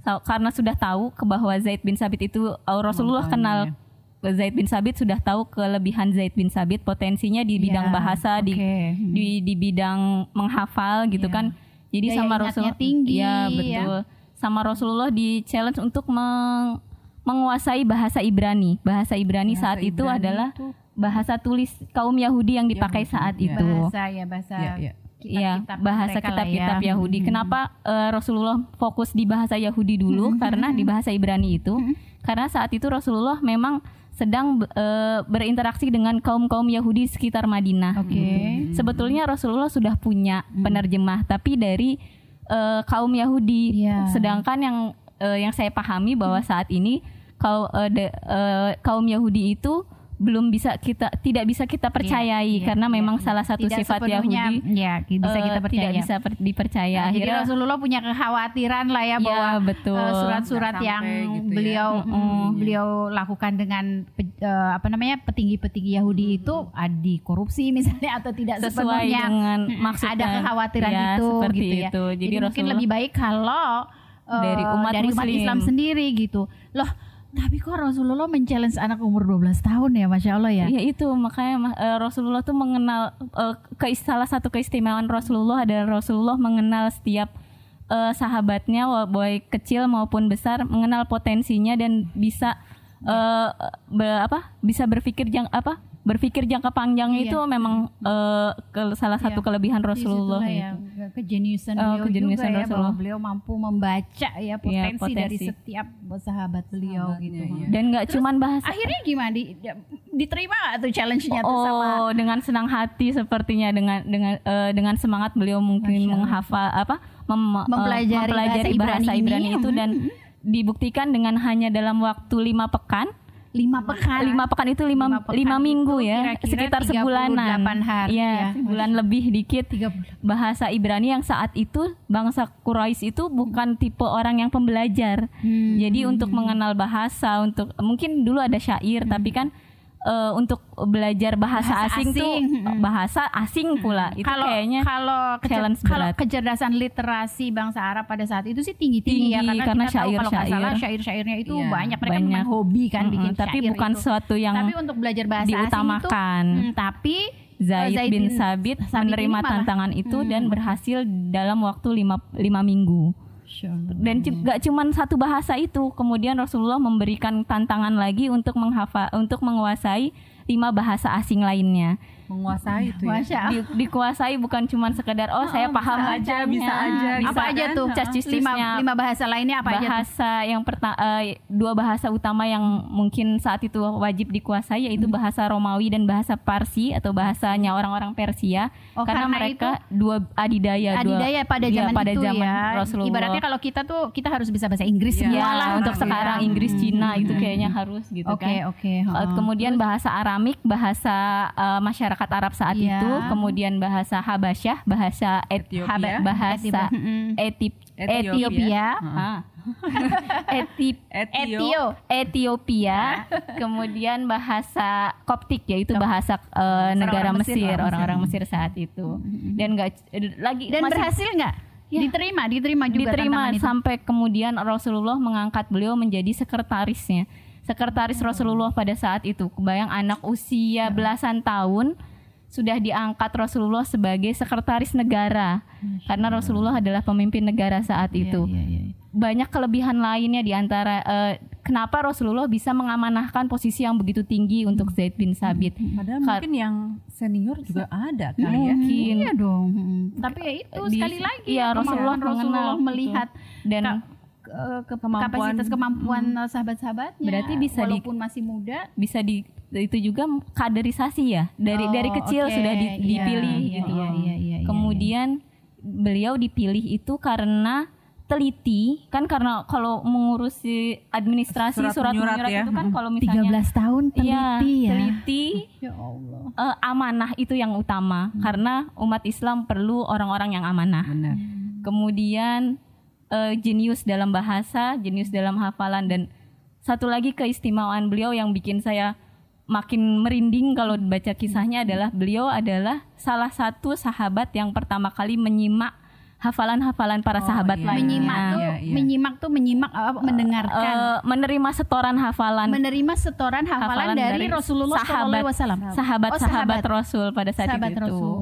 Speaker 2: sa- karena sudah tahu ke bahwa Zaid bin Sabit itu eh, Rasulullah kenal Zaid bin Sabit sudah tahu kelebihan Zaid bin Sabit potensinya di bidang
Speaker 1: Iya,
Speaker 2: bahasa di
Speaker 1: oke.
Speaker 2: di di bidang menghafal gitu
Speaker 1: Iya.
Speaker 2: kan. Jadi
Speaker 1: Daya
Speaker 2: sama Rasulullah
Speaker 1: tinggi,
Speaker 2: ya
Speaker 1: ya.
Speaker 2: betul. Sama Rasulullah di challenge untuk meng- menguasai bahasa Ibrani. Bahasa Ibrani
Speaker 8: Bahasa
Speaker 2: saat itu
Speaker 8: Ibrani
Speaker 2: adalah
Speaker 8: itu-
Speaker 2: bahasa tulis kaum Yahudi yang dipakai
Speaker 8: Yahudi,
Speaker 2: saat
Speaker 8: ya.
Speaker 2: itu.
Speaker 1: bahasa ya bahasa
Speaker 8: Iya, iya.
Speaker 2: Iya,
Speaker 1: kitab-kitab
Speaker 2: bahasa
Speaker 1: mereka lah
Speaker 2: kitab-kitab
Speaker 1: ya.
Speaker 2: Yahudi. Kenapa eh, Rasulullah fokus di bahasa Yahudi dulu? Karena di bahasa Ibrani itu, karena saat itu Rasulullah memang sedang eh, berinteraksi dengan kaum-kaum Yahudi di sekitar Madinah.
Speaker 1: Oke.
Speaker 2: gitu. Sebetulnya Rasulullah sudah punya penerjemah, tapi dari eh, kaum Yahudi.
Speaker 1: Iya.
Speaker 2: Sedangkan yang eh, yang saya pahami bahwa saat ini kau de- eh, kaum Yahudi itu belum bisa kita tidak bisa kita percayai
Speaker 1: iya,
Speaker 2: karena
Speaker 1: iya,
Speaker 2: memang
Speaker 1: iya.
Speaker 2: salah satu
Speaker 1: Tidak
Speaker 2: sifat Yahudi
Speaker 1: ya bisa
Speaker 2: eh,
Speaker 1: kita percaya
Speaker 2: tidak bisa per- dipercaya
Speaker 1: Nah, jadi
Speaker 2: akhirnya
Speaker 1: Rasulullah punya kekhawatiran lah ya
Speaker 2: Ya,
Speaker 1: bahwa
Speaker 2: betul.
Speaker 1: eh, surat-surat
Speaker 8: Nggak
Speaker 1: yang
Speaker 8: sampai gitu ya.
Speaker 1: beliau mm, beliau lakukan dengan pe- eh, apa namanya petinggi-petinggi Yahudi itu ah, dikorupsi misalnya atau tidak
Speaker 2: Sesuai
Speaker 1: sepenuhnya
Speaker 2: dengan
Speaker 1: mm,
Speaker 2: maksud
Speaker 1: ada kekhawatiran
Speaker 2: ya,
Speaker 1: itu
Speaker 2: seperti
Speaker 1: gitu ya.
Speaker 2: itu. Jadi
Speaker 1: mungkin lebih baik kalau eh,
Speaker 2: Dari umat
Speaker 1: dari umat
Speaker 2: Muslim.
Speaker 1: Islam sendiri gitu. Loh, tapi kok Rasulullah men-challenge anak umur 12 tahun ya, Masya Allah ya?
Speaker 2: Ya itu makanya ma- eh, Rasulullah tuh mengenal eh, keis- salah satu keistimewaan Rasulullah adalah Rasulullah mengenal setiap eh, sahabatnya baik kecil maupun besar mengenal potensinya dan bisa eh, be- apa bisa berpikir jang apa berpikir jangka panjang
Speaker 1: Iya.
Speaker 2: itu memang eh, ke- salah satu
Speaker 1: Iya.
Speaker 2: kelebihan Rasulullah
Speaker 1: ya
Speaker 2: itu.
Speaker 1: kejeniusan
Speaker 2: Oh,
Speaker 1: beliau
Speaker 2: kejeniusan
Speaker 1: juga ya
Speaker 2: Rasulullah.
Speaker 1: bahwa beliau mampu membaca ya potensi,
Speaker 2: potensi.
Speaker 1: dari setiap sahabat beliau
Speaker 8: Sahabatnya,
Speaker 1: gitu.
Speaker 8: iya.
Speaker 2: Dan nggak cuman bahasa
Speaker 1: Akhirnya gimana di, diterima nggak tuh challenge-nya tuh sama
Speaker 2: Oh, dengan senang hati sepertinya dengan dengan eh, dengan semangat beliau mungkin menghafal apa mem- eh,
Speaker 1: Mempelajari bahasa
Speaker 2: bahasa,
Speaker 1: Ibrani
Speaker 2: Ibrani,
Speaker 1: ini.
Speaker 2: itu dan dibuktikan dengan hanya dalam waktu lima pekan
Speaker 1: lima pekan?
Speaker 2: lima pekan itu lima
Speaker 1: Lima pekan
Speaker 2: lima minggu
Speaker 1: itu
Speaker 2: ya
Speaker 1: kira-kira
Speaker 2: sekitar
Speaker 1: 38
Speaker 2: sebulanan
Speaker 1: hari
Speaker 2: Iya,
Speaker 1: ya.
Speaker 2: sebulan lebih dikit
Speaker 1: Tiga bulan.
Speaker 2: bahasa Ibrani yang saat itu bangsa Quraisy itu bukan tipe orang yang pembelajar
Speaker 1: Hmm.
Speaker 2: jadi untuk mengenal bahasa untuk mungkin dulu ada syair tapi kan eh, untuk belajar bahasa,
Speaker 1: Bahasa
Speaker 2: asing, tuh
Speaker 1: asing, hmm.
Speaker 2: bahasa asing pula itu
Speaker 1: kalau
Speaker 2: kayaknya
Speaker 1: kalau
Speaker 2: challenge
Speaker 1: kalau
Speaker 2: berat.
Speaker 1: kecerdasan literasi bangsa Arab pada saat itu sih tinggi tinggi ya
Speaker 2: Tinggi,
Speaker 1: karena,
Speaker 2: karena
Speaker 1: kita tahu kalau nggak salah syair-syairnya itu
Speaker 8: Iya,
Speaker 1: banyak mereka
Speaker 2: banyak.
Speaker 1: memang hobi kan
Speaker 2: Mm-mm,
Speaker 1: bikin
Speaker 2: tapi
Speaker 1: syair
Speaker 2: bukan
Speaker 1: itu.
Speaker 2: suatu yang
Speaker 1: tapi untuk belajar bahasa
Speaker 2: diutamakan.
Speaker 1: asing itu hmm, tapi
Speaker 2: Zaid,
Speaker 1: Zaid
Speaker 2: bin
Speaker 1: bin Sabit
Speaker 2: menerima tantangan itu dan
Speaker 1: Hmm.
Speaker 2: berhasil dalam waktu lima, lima minggu dan gak cuman satu bahasa itu. Kemudian Rasulullah memberikan tantangan lagi untuk menghafal untuk menguasai lima bahasa asing lainnya
Speaker 8: menguasai itu ya.
Speaker 1: Masya Allah.
Speaker 2: Di- dikuasai bukan cuman sekedar oh, saya paham
Speaker 8: bisa aja, bisa aja,
Speaker 2: Bisa
Speaker 1: apa aja
Speaker 2: kan?
Speaker 1: tuh
Speaker 2: Cas-cis-cisnya.
Speaker 1: lima, lima bahasa lainnya apa aja tuh?
Speaker 2: bahasa yang pertama dua bahasa utama yang mungkin saat itu wajib dikuasai yaitu
Speaker 1: Hmm.
Speaker 2: bahasa Romawi dan bahasa Parsi atau bahasanya orang-orang Persia
Speaker 1: Oh,
Speaker 2: karena,
Speaker 1: karena
Speaker 2: mereka dua adidaya dua
Speaker 1: adidaya pada
Speaker 2: iya,
Speaker 1: zaman
Speaker 2: pada
Speaker 1: itu
Speaker 2: zaman
Speaker 1: ya.
Speaker 2: Rasulullah
Speaker 1: Ibaratnya kalau kita tuh kita harus bisa bahasa Inggris
Speaker 8: Iya,
Speaker 1: semua
Speaker 2: Ya,
Speaker 1: lah
Speaker 2: untuk
Speaker 1: gitu
Speaker 2: sekarang
Speaker 1: ya.
Speaker 2: Inggris
Speaker 1: Hmm.
Speaker 2: Cina itu kayaknya harus gitu
Speaker 1: Oke,
Speaker 2: kan.
Speaker 1: oke.
Speaker 2: Uh,
Speaker 1: ha.
Speaker 2: Kemudian bahasa Aramik, bahasa uh, masyarakat Arab saat
Speaker 1: Iya.
Speaker 2: itu, kemudian bahasa Habasyah, bahasa Et-
Speaker 8: Ethiopia.
Speaker 2: Haba- bahasa. Etip
Speaker 8: Ethiopia.
Speaker 2: Ethiopia,
Speaker 8: Heeh.
Speaker 2: Etip
Speaker 8: Etio.
Speaker 1: Etio.
Speaker 2: Ethiopia, kemudian bahasa Koptik yaitu bahasa uh, negara
Speaker 1: Orang-orang Mesir,
Speaker 2: Mesir,
Speaker 1: orang
Speaker 2: orang-orang Mesir saat itu. Dan enggak lagi
Speaker 1: Dan
Speaker 2: masih-
Speaker 1: berhasil nggak?
Speaker 2: Ya.
Speaker 1: Diterima, diterima juga
Speaker 2: diterima sampai kemudian Rasulullah mengangkat beliau menjadi sekretarisnya. Sekretaris Rasulullah pada saat itu. Kebayang anak usia belasan tahun sudah diangkat Rasulullah sebagai sekretaris negara. Karena Rasulullah adalah pemimpin negara saat itu.
Speaker 1: Iya, iya, iya.
Speaker 2: Banyak kelebihan lainnya di antara eh, kenapa Rasulullah bisa mengamanahkan posisi yang begitu tinggi untuk Zaid bin Sabit.
Speaker 8: Padahal
Speaker 2: Ka-
Speaker 8: mungkin yang senior juga ada kali ya.
Speaker 2: Mungkin
Speaker 1: Iya dong. Hmm. Tapi ya itu
Speaker 2: Di-
Speaker 1: sekali lagi
Speaker 2: iya, Rasulullah
Speaker 1: Rasulullah
Speaker 2: mengenal gitu.
Speaker 1: melihat
Speaker 2: dan
Speaker 1: ke- ke-
Speaker 8: Kemampuan-
Speaker 1: kapasitas kemampuan uh, sahabat-sahabatnya.
Speaker 2: Berarti bisa di-
Speaker 1: walaupun masih muda.
Speaker 2: bisa di itu juga kaderisasi ya dari
Speaker 1: Oh,
Speaker 2: dari kecil
Speaker 1: oke.
Speaker 2: sudah di-
Speaker 1: Iya,
Speaker 2: dipilih
Speaker 1: iya,
Speaker 2: gitu.
Speaker 1: iya, iya, iya, iya,
Speaker 2: Kemudian beliau dipilih itu karena teliti kan karena kalau mengurusi administrasi
Speaker 8: Surat
Speaker 2: surat,
Speaker 8: menyurat
Speaker 2: menyurat
Speaker 8: ya.
Speaker 2: itu kan
Speaker 8: Mm.
Speaker 2: kalau misalnya
Speaker 1: 13 tahun teliti
Speaker 2: Iya,
Speaker 1: ya.
Speaker 2: teliti
Speaker 1: Ya Allah.
Speaker 2: eh, amanah itu yang utama karena umat Islam perlu orang-orang yang amanah.
Speaker 8: Benar.
Speaker 2: Kemudian eh, jenius dalam bahasa, jenius dalam hafalan dan satu lagi keistimewaan beliau yang bikin saya makin merinding kalau baca kisahnya adalah beliau adalah salah satu sahabat yang pertama kali menyimak hafalan-hafalan para
Speaker 8: Oh,
Speaker 2: sahabat
Speaker 8: iya.
Speaker 2: lainnya.
Speaker 1: Menyimak tuh,
Speaker 8: Iya, iya.
Speaker 1: menyimak tuh menyimak apa, mendengarkan.
Speaker 2: Eh, menerima setoran hafalan
Speaker 1: menerima setoran hafalan,
Speaker 2: hafalan
Speaker 1: dari,
Speaker 2: dari
Speaker 1: Rasulullah
Speaker 2: sahabat-
Speaker 1: Sallallahu Alaihi Wasallam.
Speaker 2: sahabat-sahabat
Speaker 1: Oh,
Speaker 2: Rasul pada saat
Speaker 1: sahabat
Speaker 2: itu.
Speaker 1: Rasul.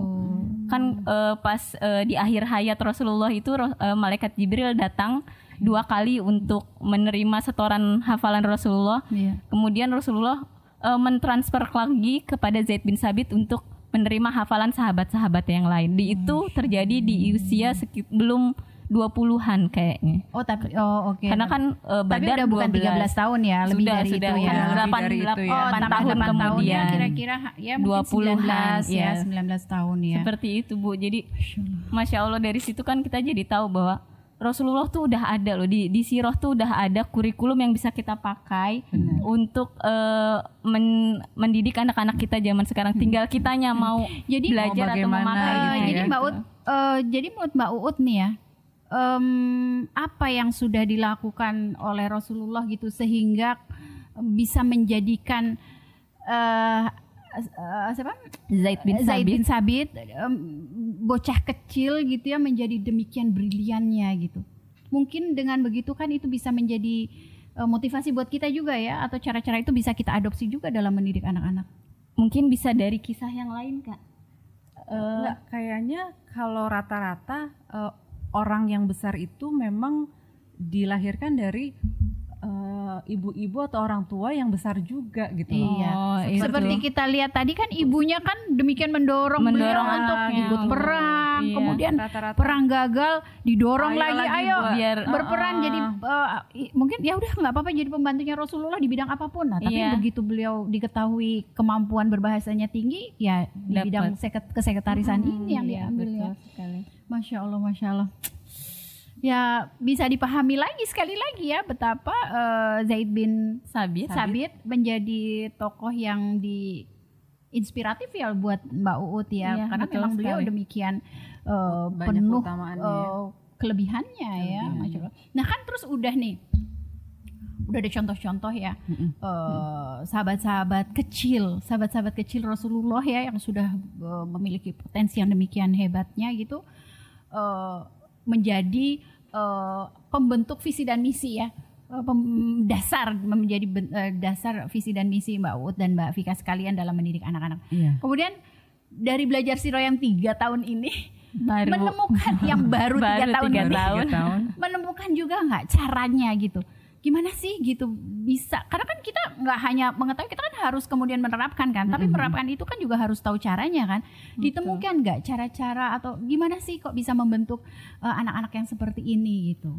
Speaker 2: Kan eh, pas eh, di akhir hayat Rasulullah itu eh, malaikat Jibril datang dua kali untuk menerima setoran hafalan Rasulullah.
Speaker 1: Iya.
Speaker 2: Kemudian Rasulullah eh, mentransfer lagi kepada Zaid bin Sabit untuk menerima hafalan sahabat-sahabat yang lain. Di itu terjadi di usia belum 20-an kayaknya.
Speaker 1: Oh tapi oh oke.
Speaker 2: Karena kan eh,
Speaker 1: tapi
Speaker 2: Badar
Speaker 1: udah bukan
Speaker 2: 12.
Speaker 1: 13 tahun ya, lebih
Speaker 2: Sudah,
Speaker 1: dari
Speaker 2: sudah,
Speaker 1: itu ya.
Speaker 8: Lebih
Speaker 2: delapan-
Speaker 8: dari itu ya.
Speaker 1: Oh,
Speaker 2: delapan
Speaker 1: tambah
Speaker 2: tahun
Speaker 1: 8 tahun ya
Speaker 2: kemudian.
Speaker 1: kira-kira ya mungkin
Speaker 2: 20-an,
Speaker 1: 19 ya,
Speaker 2: ya.
Speaker 1: 19 tahun ya.
Speaker 2: Seperti itu Bu. Jadi Masya Allah dari situ kan kita jadi tahu bahwa Rasulullah tuh udah ada loh di di Sirah tuh udah ada kurikulum yang bisa kita pakai untuk eh, men- mendidik anak-anak kita zaman sekarang. Tinggal kitanya mau
Speaker 1: Jadi
Speaker 2: belajar atau
Speaker 8: bagaimana
Speaker 2: memakai gitu
Speaker 8: gitu
Speaker 1: jadi
Speaker 2: ya.
Speaker 1: Mbak Ut, eh, jadi menurut Mbak Uut nih ya, em, apa yang sudah dilakukan oleh Rasulullah gitu sehingga bisa menjadikan eh, eh, siapa
Speaker 2: Zaid bin
Speaker 1: Zaid
Speaker 2: Sabit.
Speaker 1: bin Sabit em, bocah kecil gitu ya menjadi demikian briliannya gitu. Mungkin dengan begitu kan itu bisa menjadi eh, motivasi buat kita juga ya atau cara-cara itu bisa kita adopsi juga dalam mendidik anak-anak.
Speaker 2: Mungkin bisa dari kisah yang lain kak. Eh,
Speaker 8: Enggak, kayaknya kalau rata-rata eh, orang yang besar itu memang dilahirkan dari eh, ibu-ibu atau orang tua yang besar juga gitu. loh.
Speaker 1: Iya.
Speaker 2: Oh, itu.
Speaker 1: Seperti kita lihat tadi kan ibunya kan demikian mendorong,
Speaker 2: Mendorong
Speaker 1: beliau untuk
Speaker 2: anaknya
Speaker 1: ikut perang,
Speaker 2: iya.
Speaker 1: kemudian
Speaker 8: Rata-rata.
Speaker 1: perang gagal didorong
Speaker 8: Ayo
Speaker 1: lagi,
Speaker 8: lagi
Speaker 1: ayo
Speaker 2: biar
Speaker 1: berperan
Speaker 8: Uh-uh.
Speaker 1: jadi eh, i- mungkin ya udah nggak apa-apa jadi pembantunya Rasulullah di bidang apa pun. Nah, tapi
Speaker 2: Iya.
Speaker 1: begitu beliau diketahui kemampuan berbahasanya tinggi, ya di
Speaker 2: Dapat.
Speaker 1: bidang seket- kesekretarisan ini yang
Speaker 2: iya,
Speaker 1: diambil
Speaker 2: betul
Speaker 1: ya.
Speaker 2: sekali.
Speaker 1: Masya Allah, masya Allah. Ya bisa dipahami lagi sekali lagi ya betapa eh, Zaid bin
Speaker 2: Sabit.
Speaker 1: Sabit menjadi tokoh yang di inspiratif ya buat Mbak Uut ya
Speaker 2: Iya,
Speaker 1: karena
Speaker 2: betul
Speaker 1: memang beliau
Speaker 2: sekali.
Speaker 1: demikian eh,
Speaker 8: Banyak
Speaker 1: penuh eh,
Speaker 8: ya.
Speaker 1: kelebihannya ya Masya Allah. Nah kan terus udah nih udah ada contoh-contoh ya eh, sahabat-sahabat kecil sahabat-sahabat kecil Rasulullah ya yang sudah eh, memiliki potensi yang demikian hebatnya gitu eh, menjadi eh, pembentuk visi dan misi ya Eh, dasar menjadi ben- eh, dasar visi dan misi Mbak Uut dan Mbak Vika sekalian dalam mendidik anak-anak.
Speaker 8: Iya.
Speaker 1: Kemudian dari belajar siro yang tiga tahun ini
Speaker 2: Baru
Speaker 1: menemukan yang baru, tiga tahun
Speaker 2: tiga
Speaker 1: ini
Speaker 2: tahun.
Speaker 8: Tiga tahun.
Speaker 1: menemukan juga nggak caranya gitu gimana sih gitu bisa? Karena kan kita nggak hanya mengetahui kita kan harus kemudian menerapkan kan tapi menerapkan itu kan juga harus tahu caranya kan. Ditemukan nggak cara-cara atau gimana sih kok bisa membentuk eh, anak-anak yang seperti ini gitu?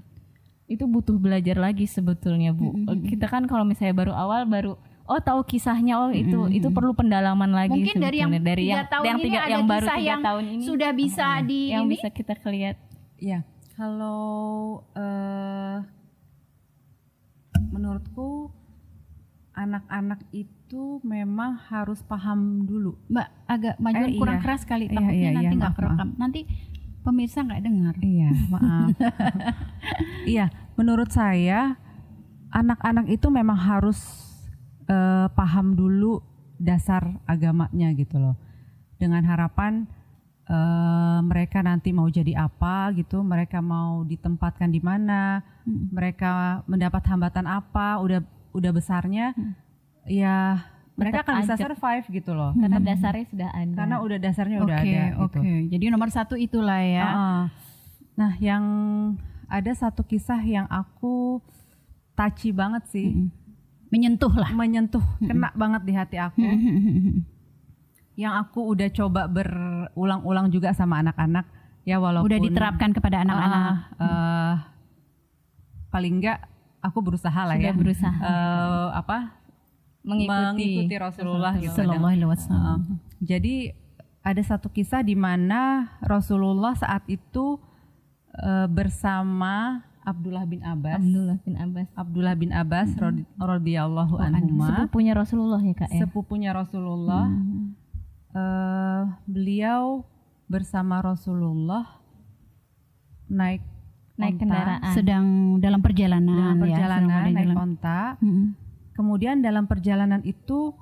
Speaker 2: Itu butuh belajar lagi sebetulnya bu. Kita kan kalau misalnya baru awal baru oh tahu kisahnya oh itu itu perlu pendalaman lagi
Speaker 1: mungkin dari yang
Speaker 2: dari
Speaker 1: tiga
Speaker 2: yang
Speaker 1: tahun
Speaker 2: yang
Speaker 1: ini
Speaker 2: tiga
Speaker 1: ada
Speaker 2: yang baru
Speaker 1: kisah
Speaker 2: tiga
Speaker 1: yang
Speaker 2: tahun ini.
Speaker 1: sudah bisa di
Speaker 2: yang
Speaker 1: ini?
Speaker 2: bisa kita lihat
Speaker 8: Iya, kalau eh, menurutku anak-anak itu memang harus paham dulu.
Speaker 1: mbak agak majuan
Speaker 8: Eh,
Speaker 1: kurang
Speaker 8: iya.
Speaker 1: keras kali
Speaker 8: Iya,
Speaker 1: takutnya
Speaker 8: iya,
Speaker 1: nanti
Speaker 8: iya,
Speaker 1: nggak
Speaker 8: maaf,
Speaker 1: kerekam nanti pemirsa nggak dengar
Speaker 8: Iya, maaf. iya, menurut saya anak-anak itu memang harus eh, paham dulu dasar agamanya gitu loh. Dengan harapan eh, mereka nanti mau jadi apa gitu, mereka mau ditempatkan di mana, mereka mendapat hambatan apa, udah udah besarnya ya mereka
Speaker 2: Tetap
Speaker 8: akan bisa survive gitu loh.
Speaker 2: karena dasarnya sudah ada.
Speaker 8: Karena udah dasarnya
Speaker 1: oke
Speaker 8: udah ada
Speaker 1: oke.
Speaker 8: Gitu.
Speaker 1: jadi nomor satu itulah ya.
Speaker 8: Heeh. Nah, yang ada satu kisah yang aku touchy banget sih,
Speaker 1: menyentuh lah.
Speaker 8: Menyentuh, kena banget di hati aku. Yang aku udah coba berulang-ulang juga sama anak-anak, ya walaupun
Speaker 1: udah diterapkan kepada anak-anak.
Speaker 8: Ah, eh, paling enggak aku berusaha lah
Speaker 2: Sudah
Speaker 8: ya,
Speaker 2: berusaha.
Speaker 8: Eh, apa?
Speaker 2: Mengikuti,
Speaker 8: Rasulullah gitu. Heeh. Jadi ada satu kisah di mana Rasulullah saat itu eh, bersama Abdullah bin Abbas.
Speaker 2: Abdullah bin Abbas.
Speaker 8: Abdullah bin Abbas radi- radhiyallahu anhuma,
Speaker 2: sepupunya Rasulullah ya kak ya?
Speaker 8: Sepupunya Rasulullah. Eh, beliau bersama Rasulullah naik
Speaker 2: naik
Speaker 8: onta,
Speaker 2: kendaraan
Speaker 1: sedang dalam perjalanan
Speaker 8: dalam
Speaker 1: ya,
Speaker 8: perjalanan
Speaker 1: ada
Speaker 8: naik
Speaker 1: dalam-
Speaker 8: onta.
Speaker 1: Mm-mm.
Speaker 8: Kemudian dalam perjalanan itu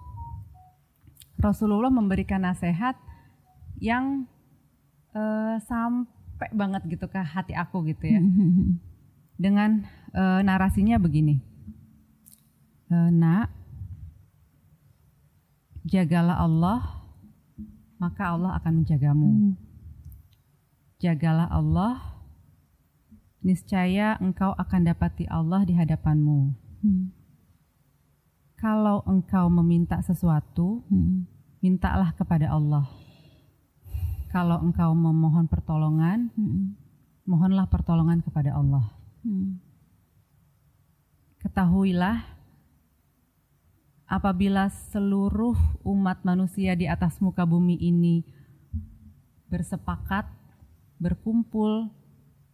Speaker 8: Rasulullah memberikan nasihat yang eh, sampai banget gitu ke hati aku gitu ya. Dengan eh, narasinya begini. Eh, nak, jagalah Allah, maka Allah akan menjagamu. Jagalah Allah, niscaya engkau akan dapati Allah di hadapanmu.
Speaker 1: Hmm.
Speaker 8: Kalau engkau meminta sesuatu,
Speaker 1: Hmm.
Speaker 8: mintalah kepada Allah. Kalau engkau memohon pertolongan,
Speaker 1: Hmm.
Speaker 8: mohonlah pertolongan kepada Allah.
Speaker 1: Hmm.
Speaker 8: Ketahuilah, apabila seluruh umat manusia di atas muka bumi ini bersepakat, berkumpul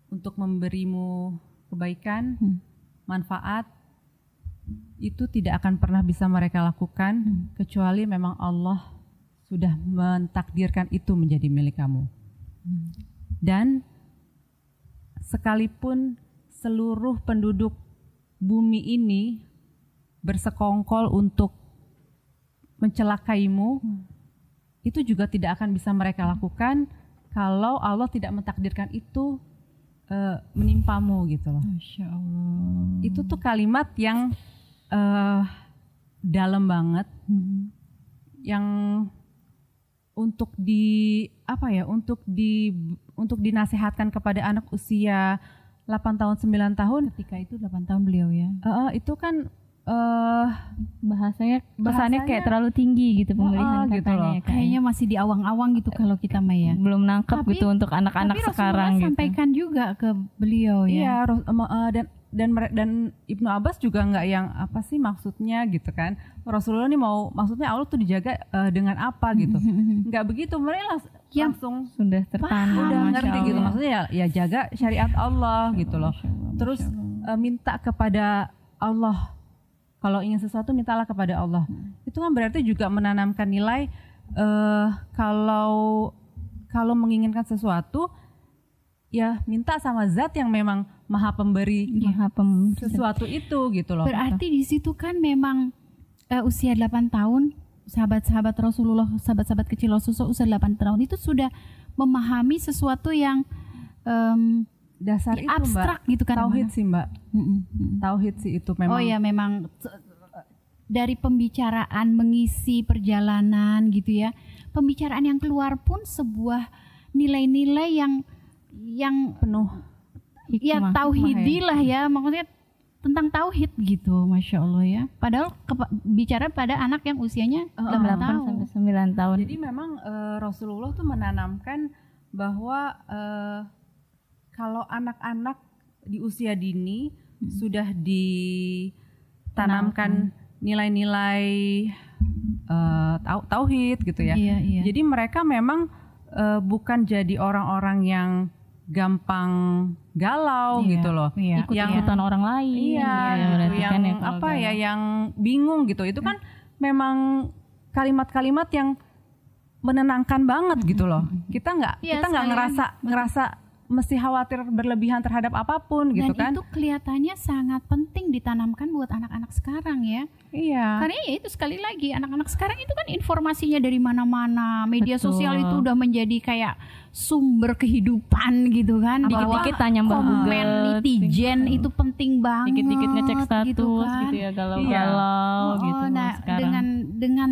Speaker 8: untuk memberimu kebaikan,
Speaker 1: Hmm.
Speaker 8: manfaat, itu tidak akan pernah bisa mereka lakukan
Speaker 1: Hmm.
Speaker 8: kecuali memang Allah sudah mentakdirkan itu menjadi milik kamu.
Speaker 1: Hmm.
Speaker 8: Dan sekalipun seluruh penduduk bumi ini bersekongkol untuk mencelakaimu, itu juga tidak akan bisa mereka lakukan kalau Allah tidak mentakdirkan itu eh, menimpamu gitu loh.
Speaker 1: Masya Allah.
Speaker 8: Itu tuh kalimat yang eh, dalam banget,
Speaker 1: Hmm.
Speaker 8: yang untuk di apa ya, untuk di untuk dinasehatkan kepada anak usia 8 tahun 9 tahun
Speaker 1: Ketika itu 8 tahun beliau ya.
Speaker 8: eh, itu kan eh
Speaker 2: bahasanya
Speaker 8: Bahasanya-
Speaker 2: kayak terlalu tinggi gitu
Speaker 8: Oh,
Speaker 2: pemilihan
Speaker 8: gitu
Speaker 2: katanya
Speaker 8: loh.
Speaker 2: ya, Kak, ya.
Speaker 1: Kayaknya masih di awang-awang gitu kalau kita mah ya.
Speaker 2: belum nangkep
Speaker 1: Tapi-
Speaker 2: gitu untuk anak-anak
Speaker 1: Tapi
Speaker 2: sekarang
Speaker 1: Rasulullah
Speaker 2: gitu.
Speaker 1: sampaikan juga ke beliau ya.
Speaker 8: Iya, eh, dan dan dan Ibnu Abbas juga nggak yang apa sih maksudnya gitu kan. Rasulullah nih mau maksudnya Allah tuh dijaga eh, dengan apa gitu. Nggak begitu, mereka lang-
Speaker 1: Ya,
Speaker 8: langsung
Speaker 2: sudah tertanam
Speaker 8: udah
Speaker 2: Masya
Speaker 8: ngerti gitu maksudnya ya, ya jaga syariat Allah gitu loh. Terus eh, minta kepada Allah kalau ingin sesuatu mintalah kepada Allah. Itu kan berarti juga menanamkan nilai eh kalau kalau menginginkan sesuatu ya minta sama zat yang memang maha pemberi
Speaker 2: Maha pem-
Speaker 8: sesuatu itu gitu loh.
Speaker 1: Berarti di situ kan memang eh, usia 8 tahun sahabat-sahabat Rasulullah, sahabat-sahabat kecil Rasulullah usia 8 tahun itu sudah memahami sesuatu yang em,
Speaker 8: Dasar itu
Speaker 1: abstrak
Speaker 8: Mbak.
Speaker 1: gitu kan.
Speaker 8: Tauhid sih Mbak. Tauhid sih itu memang.
Speaker 1: Oh ya memang dari pembicaraan mengisi perjalanan gitu ya. Pembicaraan yang keluar pun sebuah nilai-nilai yang yang
Speaker 8: penuh
Speaker 1: ya
Speaker 2: Hikmah,
Speaker 1: tauhidi lah ya maksudnya tentang tauhid gitu masya allah ya padahal kepa- bicara pada anak yang usianya
Speaker 8: Oh,
Speaker 1: 8
Speaker 2: 8
Speaker 1: tahun
Speaker 2: sampai 9 tahun.
Speaker 8: Jadi memang eh, Rasulullah tuh menanamkan bahwa eh, kalau anak-anak di usia dini
Speaker 1: Hmm.
Speaker 8: sudah ditanamkan nilai-nilai tau- tauhid gitu ya.
Speaker 1: iya iya
Speaker 8: Jadi mereka memang eh, bukan jadi orang-orang yang gampang galau
Speaker 1: Iya,
Speaker 8: gitu loh.
Speaker 1: iya.
Speaker 2: Ikut-ikutan orang lain.
Speaker 8: Iya,
Speaker 2: gitu ya,
Speaker 8: gitu,
Speaker 2: berarti
Speaker 8: yang
Speaker 2: kan ya
Speaker 8: apa
Speaker 2: galau.
Speaker 8: ya yang bingung gitu. Itu kan memang kalimat-kalimat yang menenangkan banget gitu loh. Kita nggak
Speaker 1: Iya,
Speaker 8: kita nggak ngerasa ngerasa mesti khawatir berlebihan terhadap apa pun gitu kan.
Speaker 1: dan itu kelihatannya sangat penting ditanamkan buat anak-anak sekarang ya
Speaker 8: Iya.
Speaker 1: karena ya itu sekali lagi anak-anak sekarang itu kan informasinya dari mana-mana media
Speaker 2: Betul.
Speaker 1: sosial itu udah menjadi kayak sumber kehidupan gitu kan
Speaker 2: Dikit-dikit tanya Mbak
Speaker 1: komen
Speaker 2: Google.
Speaker 1: netizen itu penting banget
Speaker 2: dikit-dikit ngecek status
Speaker 1: gitu,
Speaker 2: gitu,
Speaker 1: kan.
Speaker 2: ya galau-galau
Speaker 1: Oh,
Speaker 2: gitu
Speaker 1: nah,
Speaker 2: sekarang.
Speaker 1: dengan dengan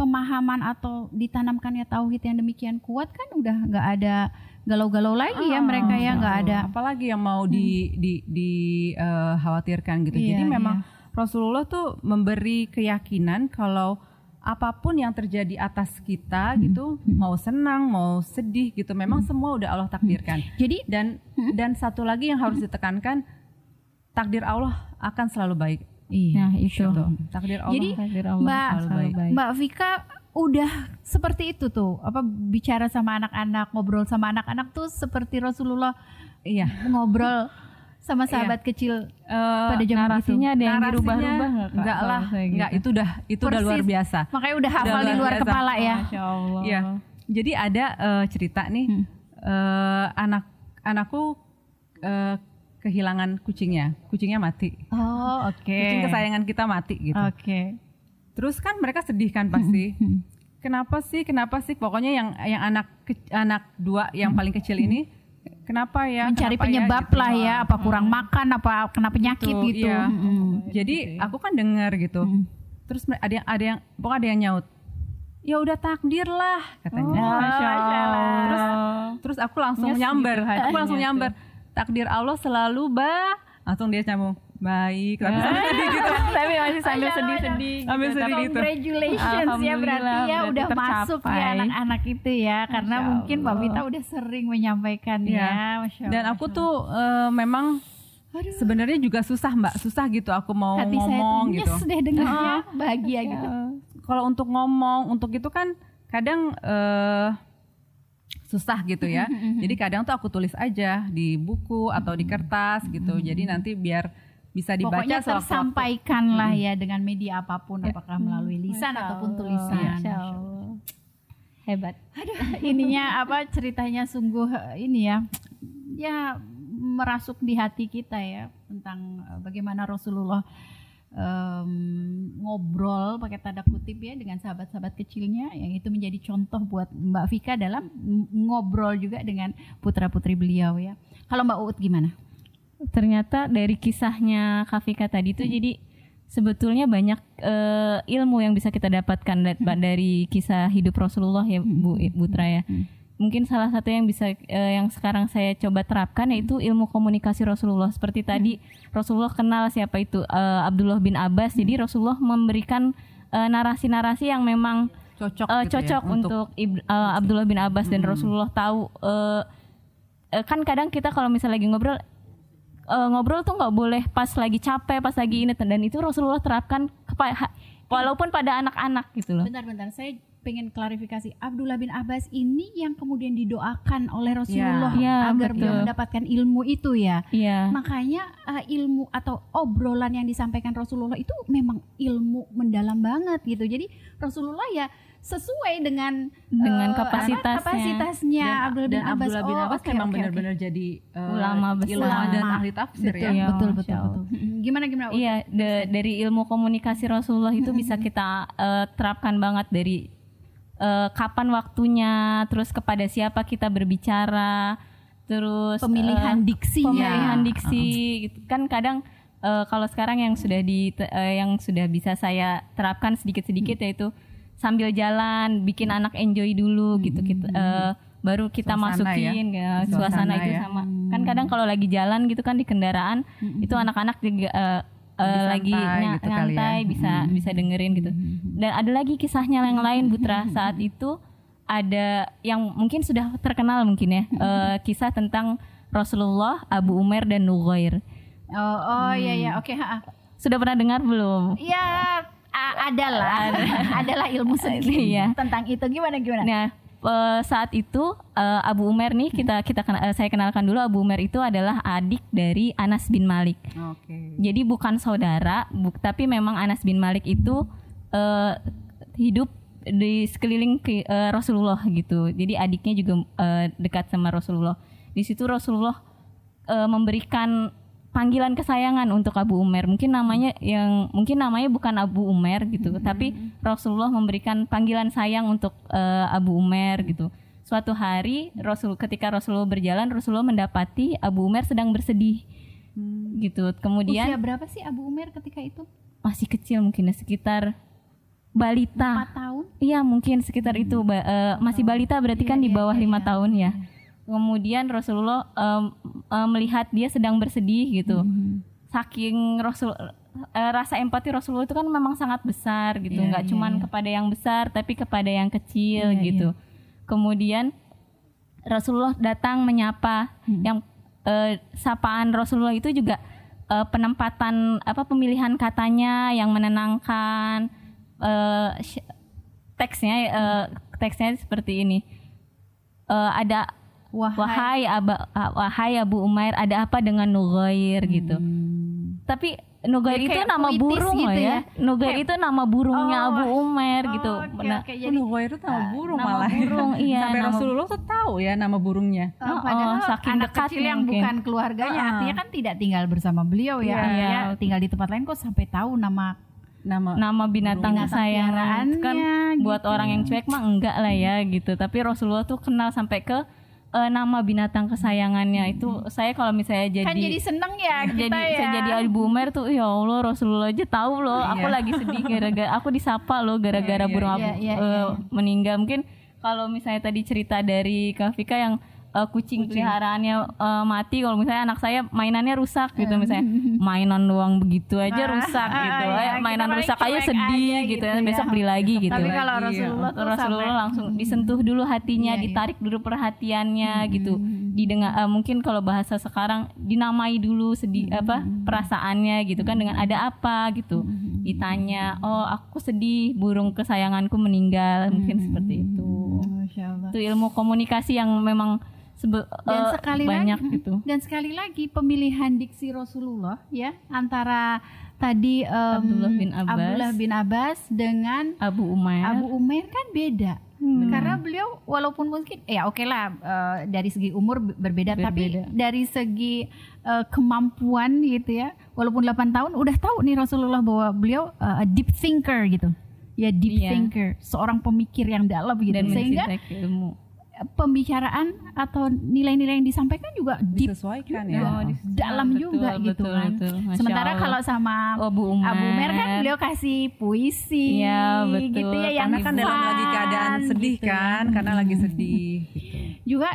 Speaker 1: pemahaman atau ditanamkannya tauhid yang demikian kuat kan udah nggak ada galau-galau lagi ya
Speaker 8: Ah,
Speaker 1: mereka ya nggak ada
Speaker 8: apalagi yang mau di di di eh, khawatirkan gitu.
Speaker 1: Iya,
Speaker 8: Jadi memang Rasulullah tuh memberi keyakinan kalau apa pun yang terjadi atas kita
Speaker 1: Hmm.
Speaker 8: gitu, mau senang, mau sedih gitu, memang semua udah Allah takdirkan.
Speaker 1: jadi
Speaker 8: Dan
Speaker 1: Hmm.
Speaker 8: dan satu lagi yang harus ditekankan takdir Allah akan selalu baik.
Speaker 2: Nah itu.
Speaker 8: Takdir Allah.
Speaker 1: Jadi,
Speaker 2: Takdir Allah
Speaker 1: Mbak
Speaker 2: baik.
Speaker 1: Mbak Vika udah seperti itu tuh apa bicara sama anak-anak ngobrol sama anak-anak tuh seperti Rasulullah
Speaker 8: iya.
Speaker 1: ngobrol sama sahabat kecil
Speaker 8: Eh,
Speaker 1: pada zaman itu
Speaker 2: narasinya ada yang dirubah-rubah nggak
Speaker 8: Enggak lah,
Speaker 2: gitu?
Speaker 8: enggak itu udah itu udah luar biasa.
Speaker 1: makanya udah hafal
Speaker 8: Udah
Speaker 1: di
Speaker 8: luar biasa.
Speaker 1: kepala ya
Speaker 2: Masya Allah
Speaker 8: Iya. Jadi ada eh, cerita nih
Speaker 1: Hmm.
Speaker 8: eh, anak anakku eh, kehilangan kucingnya, kucingnya mati.
Speaker 1: oh oke
Speaker 8: Kucing kesayangan kita mati gitu.
Speaker 1: oke
Speaker 8: Terus kan mereka sedih kan pasti.
Speaker 1: Hmm.
Speaker 8: Kenapa sih? Kenapa sih? Pokoknya yang yang anak anak dua yang paling kecil ini kenapa ya?
Speaker 1: Hmm. mencari
Speaker 8: Kenapa ya?
Speaker 1: penyebab
Speaker 8: Gitu.
Speaker 1: lah ya apa kurang makan apa kena penyakit
Speaker 8: Gitu,
Speaker 1: gitu,
Speaker 8: iya.
Speaker 1: Mm-mm.
Speaker 8: Jadi aku kan dengar gitu.
Speaker 1: Hmm.
Speaker 8: Terus ada yang ada yang pokoknya ada yang nyaut. Ya udah takdir lah katanya.
Speaker 1: Oh,
Speaker 2: Masya Allah
Speaker 8: Terus aku langsung
Speaker 2: Yes,
Speaker 8: nyamber,
Speaker 2: gitu
Speaker 8: aku langsung nyamber. Takdir Allah selalu ba langsung dia nyambung baik tapi sambil sedih gitu
Speaker 2: tapi masih sambil
Speaker 1: Ayo,
Speaker 2: sedih-sedih
Speaker 8: Sambil
Speaker 2: gitu.
Speaker 8: sedih gitu.
Speaker 1: Congratulations ya berarti ya
Speaker 2: berarti
Speaker 1: udah masuk ya
Speaker 2: tercapai.
Speaker 1: anak-anak itu ya karena
Speaker 2: Masya
Speaker 1: mungkin Mbak. Vita udah sering menyampaikan
Speaker 8: Iya.
Speaker 1: ya. Masya
Speaker 8: dan
Speaker 1: Allah,
Speaker 8: aku
Speaker 1: Masya
Speaker 8: tuh eh, memang sebenarnya juga susah mbak susah gitu aku mau
Speaker 1: hati saya tuh
Speaker 8: ngomong gitu
Speaker 1: deh dengarnya bahagia gitu.
Speaker 8: kalau untuk ngomong untuk itu kan kadang eh susah gitu ya. Jadi kadang tuh aku tulis aja di buku atau di kertas gitu. Jadi nanti biar bisa dibaca
Speaker 1: Pokoknya tersampaikan lah ya dengan media apa pun apakah melalui lisan
Speaker 2: Masya
Speaker 1: ataupun tulisan.
Speaker 2: Masya Allah. Hebat.
Speaker 1: Ininya apa ceritanya sungguh eh, ini ya. Ya merasuk di hati kita ya tentang eh, bagaimana Rasulullah em, ngobrol pakai tanda kutip ya dengan sahabat-sahabat kecilnya yang itu menjadi contoh buat Mbak Vika dalam ngobrol juga dengan putra-putri beliau ya. Kalau Mbak Uut gimana?
Speaker 2: ternyata dari kisahnya Kafika tadi tuh jadi sebetulnya banyak eh, ilmu yang bisa kita dapatkan da- dari kisah hidup Rasulullah ya Bu Butra ya. Mungkin salah satu yang bisa eh, yang sekarang saya coba terapkan yaitu ilmu komunikasi Rasulullah. Seperti tadi Rasulullah kenal siapa itu eh, Abdullah bin Abbas. Jadi Rasulullah memberikan eh, narasi-narasi yang memang
Speaker 8: cocok
Speaker 2: eh,
Speaker 8: gitu ya,
Speaker 2: cocok untuk, Ib- eh, Abdullah bin Abbas dan Rasulullah tahu eh, kan kadang kita kalau misalnya lagi ngobrol eh, ngobrol tuh nggak boleh pas lagi capek pas lagi ini dan itu Rasulullah terapkan kepa- ha- walaupun pada anak-anak gitu loh.
Speaker 1: Bentar-bentar, saya pengen klarifikasi. Abdullah bin Abbas ini yang kemudian didoakan oleh Rasulullah
Speaker 2: Ya,
Speaker 1: agar
Speaker 2: betul.
Speaker 1: mendapatkan ilmu itu ya.
Speaker 2: iya
Speaker 1: Makanya eh, ilmu atau obrolan yang disampaikan Rasulullah itu memang ilmu mendalam banget gitu. Jadi Rasulullah ya sesuai dengan
Speaker 2: Dengan
Speaker 1: eh,
Speaker 2: kapasitasnya.
Speaker 1: apa, kapasitasnya
Speaker 8: dan,
Speaker 1: Abdullah bin
Speaker 8: dan
Speaker 1: Abbas.
Speaker 8: Abdullah bin
Speaker 1: Oh,
Speaker 8: Abbas
Speaker 1: oke,
Speaker 8: memang
Speaker 1: oke, oke.
Speaker 8: benar-benar jadi eh,
Speaker 2: Ulama besar.
Speaker 8: ilmuwan dan
Speaker 1: Ulama.
Speaker 8: ahli tafsir
Speaker 1: betul,
Speaker 8: ya.
Speaker 1: Betul, betul, betul. Mm-mm. Gimana gimana?
Speaker 2: Iya da- dari ilmu komunikasi Rasulullah itu bisa kita eh, terapkan banget dari eh, kapan waktunya terus kepada siapa kita berbicara terus
Speaker 1: Pemilihan
Speaker 2: eh,
Speaker 1: diksinya.
Speaker 2: pemilihan
Speaker 1: Ya.
Speaker 2: diksi gitu. Kan kadang eh, kalau sekarang yang sudah di eh, yang sudah bisa saya terapkan sedikit-sedikit yaitu sambil jalan bikin anak enjoy dulu gitu kita eh, baru kita
Speaker 8: Suasana
Speaker 2: masukin ya, suasana,
Speaker 8: Suasana
Speaker 2: itu
Speaker 8: ya.
Speaker 2: sama. Kan kadang kalau lagi jalan gitu kan di kendaraan itu anak-anak juga eh, eh,
Speaker 8: Lagi santai
Speaker 2: nya-
Speaker 8: gitu ya.
Speaker 2: nyantai bisa bisa dengerin gitu. Dan ada lagi kisahnya yang lain Putra. Saat itu ada yang mungkin sudah terkenal mungkin ya eh, kisah tentang Rasulullah Abu Umair dan Nughair.
Speaker 1: Oh, oh iya iya. Oke, ha.
Speaker 2: sudah pernah dengar belum?
Speaker 1: Ya a- adalah adalah ilmu sedikit
Speaker 2: Iya.
Speaker 1: tentang itu. Gimana gimana?
Speaker 2: Nah, eh, saat itu eh, Abu Umar nih kita kita eh, saya kenalkan dulu Abu Umar itu adalah adik dari Anas bin Malik.
Speaker 8: Oke.
Speaker 2: Jadi bukan saudara, bu- tapi memang Anas bin Malik itu eh, hidup di sekeliling ke- eh, Rasulullah gitu. Jadi adiknya juga eh, dekat sama Rasulullah. Di situ Rasulullah eh, memberikan panggilan kesayangan untuk Abu Umar. Mungkin namanya yang mungkin namanya bukan Abu Umar gitu, tapi Rasulullah memberikan panggilan sayang untuk eh, Abu Umar gitu. Suatu hari Rasul ketika Rasulullah berjalan, Rasulullah mendapati Abu Umar sedang bersedih. Gitu. Kemudian
Speaker 1: Usia berapa sih Abu Umar ketika itu?
Speaker 2: masih kecil mungkin ya, sekitar balita.
Speaker 1: Empat tahun.
Speaker 2: Iya mungkin sekitar itu ba- eh, masih balita berarti kan di bawah lima tahun ya. Kemudian Rasulullah em, em, melihat dia sedang bersedih gitu. Saking Rasul eh, rasa empati Rasulullah itu kan memang sangat besar gitu,
Speaker 1: Iya,
Speaker 2: nggak
Speaker 1: iya,
Speaker 2: cuman
Speaker 1: iya.
Speaker 2: kepada yang besar tapi kepada yang kecil
Speaker 1: Iya,
Speaker 2: gitu. Kemudian Rasulullah datang menyapa. Yang eh, sapaan Rasulullah itu juga eh, penempatan apa pemilihan katanya yang menenangkan. Sy- teksnya eh, teksnya seperti ini. Eh, ada wahai aba, ah, wahai Abu Umair ada apa dengan Nughair gitu tapi Nughair
Speaker 1: Jadi
Speaker 2: itu nama burung
Speaker 1: gitu
Speaker 2: loh
Speaker 1: ya.
Speaker 2: ya Nughair itu nama burungnya
Speaker 1: Oh,
Speaker 2: Abu Umair gitu
Speaker 1: Oke,
Speaker 2: Nah,
Speaker 1: oke.
Speaker 8: Jadi, Nughair itu nama burung
Speaker 2: nama
Speaker 8: malah.
Speaker 2: burung, iya,
Speaker 8: Sampai
Speaker 2: nama-
Speaker 8: Rasulullah tuh tahu ya nama burungnya.
Speaker 1: Oh,
Speaker 2: Oh,
Speaker 1: padahal
Speaker 2: oh, saking
Speaker 1: anak
Speaker 2: dekat
Speaker 1: kecil yang
Speaker 2: mungkin.
Speaker 1: bukan keluarganya
Speaker 8: Ah.
Speaker 1: artinya kan tidak tinggal bersama beliau ya,
Speaker 2: Iya.
Speaker 1: ya tinggal di tempat lain kok sampai tahu nama
Speaker 8: Nama
Speaker 2: nama binatang
Speaker 1: Binatang
Speaker 2: kesayangan kan
Speaker 1: piaraannya,
Speaker 2: buat
Speaker 1: gitu.
Speaker 2: orang yang cuek mah enggak lah ya gitu tapi Rasulullah tuh kenal sampai ke eh, nama binatang kesayangannya itu saya kalau misalnya jadi
Speaker 1: kan jadi seneng ya kita
Speaker 2: jadi
Speaker 1: ya.
Speaker 2: saya jadi Abu Umar tuh ya Allah Rasulullah aja tahu loh aku
Speaker 8: Iya.
Speaker 2: lagi sedih gara-gara aku disapa loh gara-gara burung
Speaker 8: iya,
Speaker 2: Abu
Speaker 1: iya, iya,
Speaker 2: eh,
Speaker 1: iya.
Speaker 2: meninggal mungkin kalau misalnya tadi cerita dari Kak Vika yang eh, kucing peliharaannya eh, mati kalau misalnya anak saya mainannya rusak gitu misalnya mainan doang begitu aja
Speaker 1: Ah,
Speaker 2: rusak
Speaker 1: ah,
Speaker 2: gitu
Speaker 1: iya,
Speaker 2: Eh,
Speaker 1: kita
Speaker 2: mainan rusak aja sedih
Speaker 1: aja
Speaker 2: gitu,
Speaker 1: gitu
Speaker 2: ya
Speaker 1: ya.
Speaker 2: besok beli lagi gitu
Speaker 1: Tapi kalau
Speaker 8: Iya.
Speaker 1: Rasulullah tuh
Speaker 2: Rasulullah
Speaker 1: sampai-
Speaker 2: langsung disentuh dulu hatinya,
Speaker 1: Iya, iya.
Speaker 2: ditarik dulu perhatiannya gitu. Didengar eh, mungkin kalau bahasa sekarang dinamai dulu sedih apa perasaannya gitu kan dengan ada apa gitu. Ditanya, "Oh, aku sedih burung kesayanganku meninggal." Mungkin seperti itu. Itu ilmu komunikasi yang memang sebe-
Speaker 1: Dan
Speaker 2: eh,
Speaker 1: sekali
Speaker 2: banyak
Speaker 1: lagi,
Speaker 2: gitu.
Speaker 1: Dan sekali lagi pemilihan diksi Rasulullah ya antara tadi em,
Speaker 2: Abdullah bin Abbas.
Speaker 1: Abdullah bin Abbas dengan
Speaker 2: Abu Umair
Speaker 1: Abu Umair kan beda.
Speaker 2: Hmm.
Speaker 1: Karena beliau walaupun mungkin ya oke lah eh, dari segi umur be- berbeda, tapi
Speaker 2: Berbeda.
Speaker 1: dari segi eh, kemampuan gitu ya walaupun 8 tahun udah tahu nih Rasulullah bahwa beliau a deep thinker gitu. Ya deep
Speaker 2: Iya.
Speaker 1: thinker, seorang pemikir yang dalam gitu.
Speaker 2: dan
Speaker 1: Sehingga
Speaker 2: ilmu.
Speaker 1: Pembicaraan atau nilai-nilai yang disampaikan juga
Speaker 8: disesuaikan ya.
Speaker 2: Oh,
Speaker 1: dalam
Speaker 2: betul,
Speaker 1: juga gitu
Speaker 2: betul,
Speaker 1: kan.
Speaker 2: betul. Masya
Speaker 1: Sementara
Speaker 2: Allah.
Speaker 1: kalau sama
Speaker 2: Oh, Abu Umair.
Speaker 1: Abu Mer kan beliau kasih puisi
Speaker 2: Iya, betul.
Speaker 1: gitu ya yang
Speaker 8: Karena kan dalam lagi keadaan sedih
Speaker 1: gitu ya.
Speaker 8: kan, karena lagi sedih gitu.
Speaker 1: Juga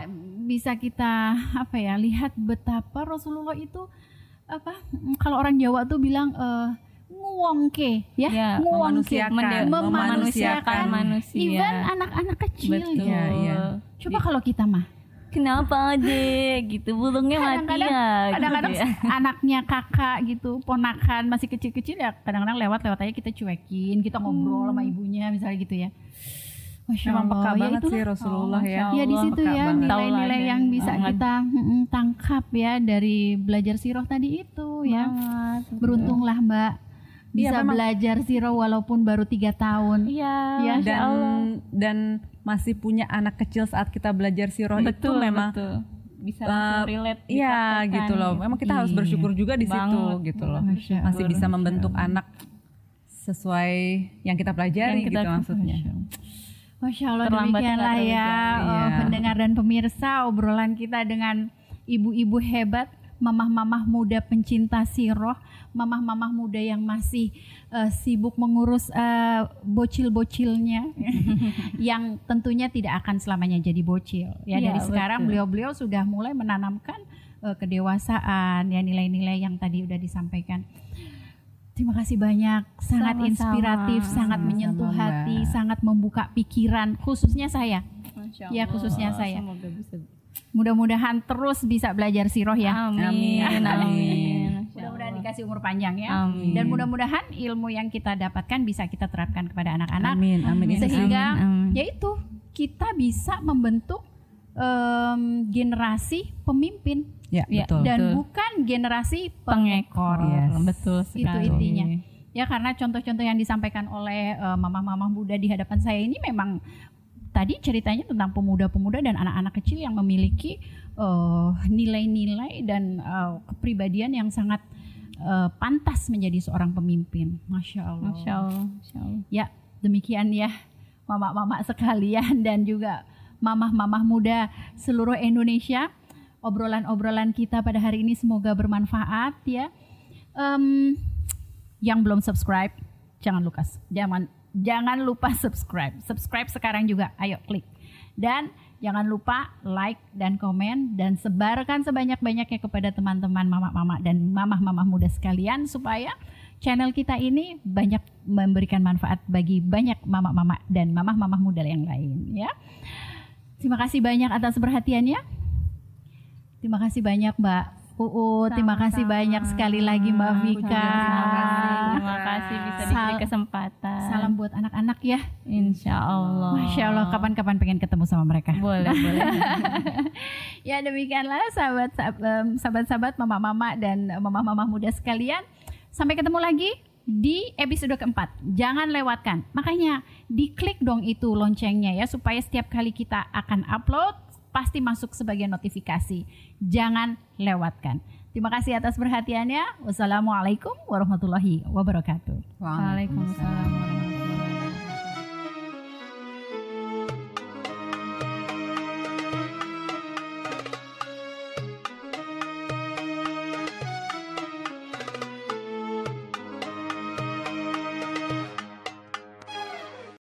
Speaker 1: bisa kita apa ya lihat betapa Rasulullah itu apa kalau orang Jawa tuh bilang eh nguwongke ya,
Speaker 2: Ya,
Speaker 1: nguwongke
Speaker 8: memanusiakan,
Speaker 1: memanusiakan
Speaker 2: manusia.
Speaker 1: even anak-anak kecil
Speaker 2: Betul.
Speaker 1: gitu.
Speaker 8: Iya, iya.
Speaker 1: Coba kalau kita mah
Speaker 2: Kenapa deh gitu burungnya mati
Speaker 1: kadang-kadang
Speaker 2: ya gitu
Speaker 1: kadang-kadang
Speaker 2: ya.
Speaker 1: anaknya kakak gitu ponakan masih kecil-kecil ya kadang-kadang lewat-lewat aja kita cuekin kita ngobrol sama ibunya misalnya gitu ya Masya
Speaker 8: Memang peka
Speaker 1: Allah. Ya
Speaker 8: banget
Speaker 1: itulah.
Speaker 8: sih Rasulullah
Speaker 2: Oh,
Speaker 8: ya.
Speaker 2: Masya
Speaker 1: Ya di
Speaker 2: Allah,
Speaker 1: situ ya nilai-nilai yang bisa
Speaker 2: banget.
Speaker 1: kita mm, tangkap ya dari belajar sirah tadi itu ya.
Speaker 2: Banget.
Speaker 1: Beruntunglah Mbak
Speaker 8: Iya,
Speaker 1: bisa
Speaker 8: memang.
Speaker 1: belajar sirah walaupun baru tiga tahun.
Speaker 2: Iya,
Speaker 1: Ya,
Speaker 8: dan
Speaker 2: Allah.
Speaker 8: dan masih punya anak kecil saat kita belajar siroh itu
Speaker 2: betul
Speaker 8: memang
Speaker 2: betul. bisa langsung relate
Speaker 8: Iya gitu loh. Memang kita harus
Speaker 1: Iya.
Speaker 8: bersyukur juga di situ gitu loh.
Speaker 1: Masya
Speaker 8: Masih
Speaker 1: Allah.
Speaker 8: bisa membentuk anak sesuai yang kita pelajari
Speaker 2: Yang kita-
Speaker 8: gitu maksudnya.
Speaker 1: Masya Allah
Speaker 2: Terlambat
Speaker 1: demikianlah ya
Speaker 2: terlambat.
Speaker 1: oh,
Speaker 8: Iya.
Speaker 1: pendengar dan pemirsa obrolan kita dengan ibu-ibu hebat mamah-mamah muda pencinta siroh mamah-mamah muda yang masih eh, sibuk mengurus eh, bocil-bocilnya yang tentunya tidak akan selamanya jadi bocil ya
Speaker 2: Iya,
Speaker 1: dari sekarang
Speaker 2: betul.
Speaker 1: beliau-beliau sudah mulai menanamkan eh, kedewasaan ya nilai-nilai yang tadi udah disampaikan Terima kasih banyak, sangat
Speaker 2: Sama-sama.
Speaker 1: inspiratif, sangat
Speaker 8: Sama-sama,
Speaker 1: menyentuh
Speaker 8: Mbak.
Speaker 1: hati, sangat membuka pikiran, khususnya saya. Ya, khususnya saya.
Speaker 2: Semoga bisa.
Speaker 1: Mudah-mudahan terus bisa belajar siroh ya.
Speaker 2: Amin.
Speaker 8: Amin.
Speaker 2: Amin.
Speaker 1: Mudah-mudahan dikasih umur panjang ya.
Speaker 2: Amin.
Speaker 1: Dan mudah-mudahan ilmu yang kita dapatkan bisa kita terapkan kepada anak-anak
Speaker 8: Amin, amin.
Speaker 1: sehingga
Speaker 2: Amin, amin.
Speaker 1: yaitu kita bisa membentuk em, generasi pemimpin
Speaker 8: Ya,
Speaker 2: Ya,
Speaker 8: betul.
Speaker 1: dan
Speaker 2: Betul.
Speaker 1: bukan generasi
Speaker 2: pengekor.
Speaker 8: Yes.
Speaker 2: Betul
Speaker 1: Itu intinya. Ya karena contoh-contoh yang disampaikan oleh eh, mamah-mamah muda di hadapan saya ini memang tadi ceritanya tentang pemuda-pemuda dan anak-anak kecil yang memiliki eh, nilai-nilai dan eh, kepribadian yang sangat eh, pantas menjadi seorang pemimpin. Masya Allah.
Speaker 2: Masya Allah. Masya Allah.
Speaker 1: Ya demikian ya mama-mama sekalian dan juga mamah-mamah muda seluruh Indonesia. Obrolan-obrolan kita pada hari ini semoga bermanfaat ya. Em, yang belum subscribe jangan lupa jangan jangan lupa subscribe. Subscribe sekarang juga. Ayo klik. Dan jangan lupa like dan komen dan sebarkan sebanyak-banyaknya kepada teman-teman mama-mama dan mamah-mamah muda sekalian supaya channel kita ini banyak memberikan manfaat bagi banyak mama-mama dan mamah-mamah muda yang lain ya. Terima kasih banyak atas perhatiannya. Terima kasih banyak Mbak Uu, terima kasih banyak sekali lagi Mbak Vika.
Speaker 2: Terima kasih. Terima kasih bisa diberi kesempatan.
Speaker 1: Salam buat anak-anak ya.
Speaker 2: Insya Allah.
Speaker 1: Masya Allah, kapan-kapan pengen ketemu sama mereka.
Speaker 2: Boleh, boleh.
Speaker 1: ya demikianlah sahabat sahabat-sahabat mama-mama dan mama-mama muda sekalian. Sampai ketemu lagi di episode keempat. Jangan lewatkan. Makanya diklik dong itu loncengnya ya supaya setiap kali kita akan upload pasti masuk sebagai notifikasi. Jangan lewatkan. Terima kasih atas perhatiannya. Wassalamualaikum warahmatullahi wabarakatuh.
Speaker 2: Waalaikumsalam warahmatullahi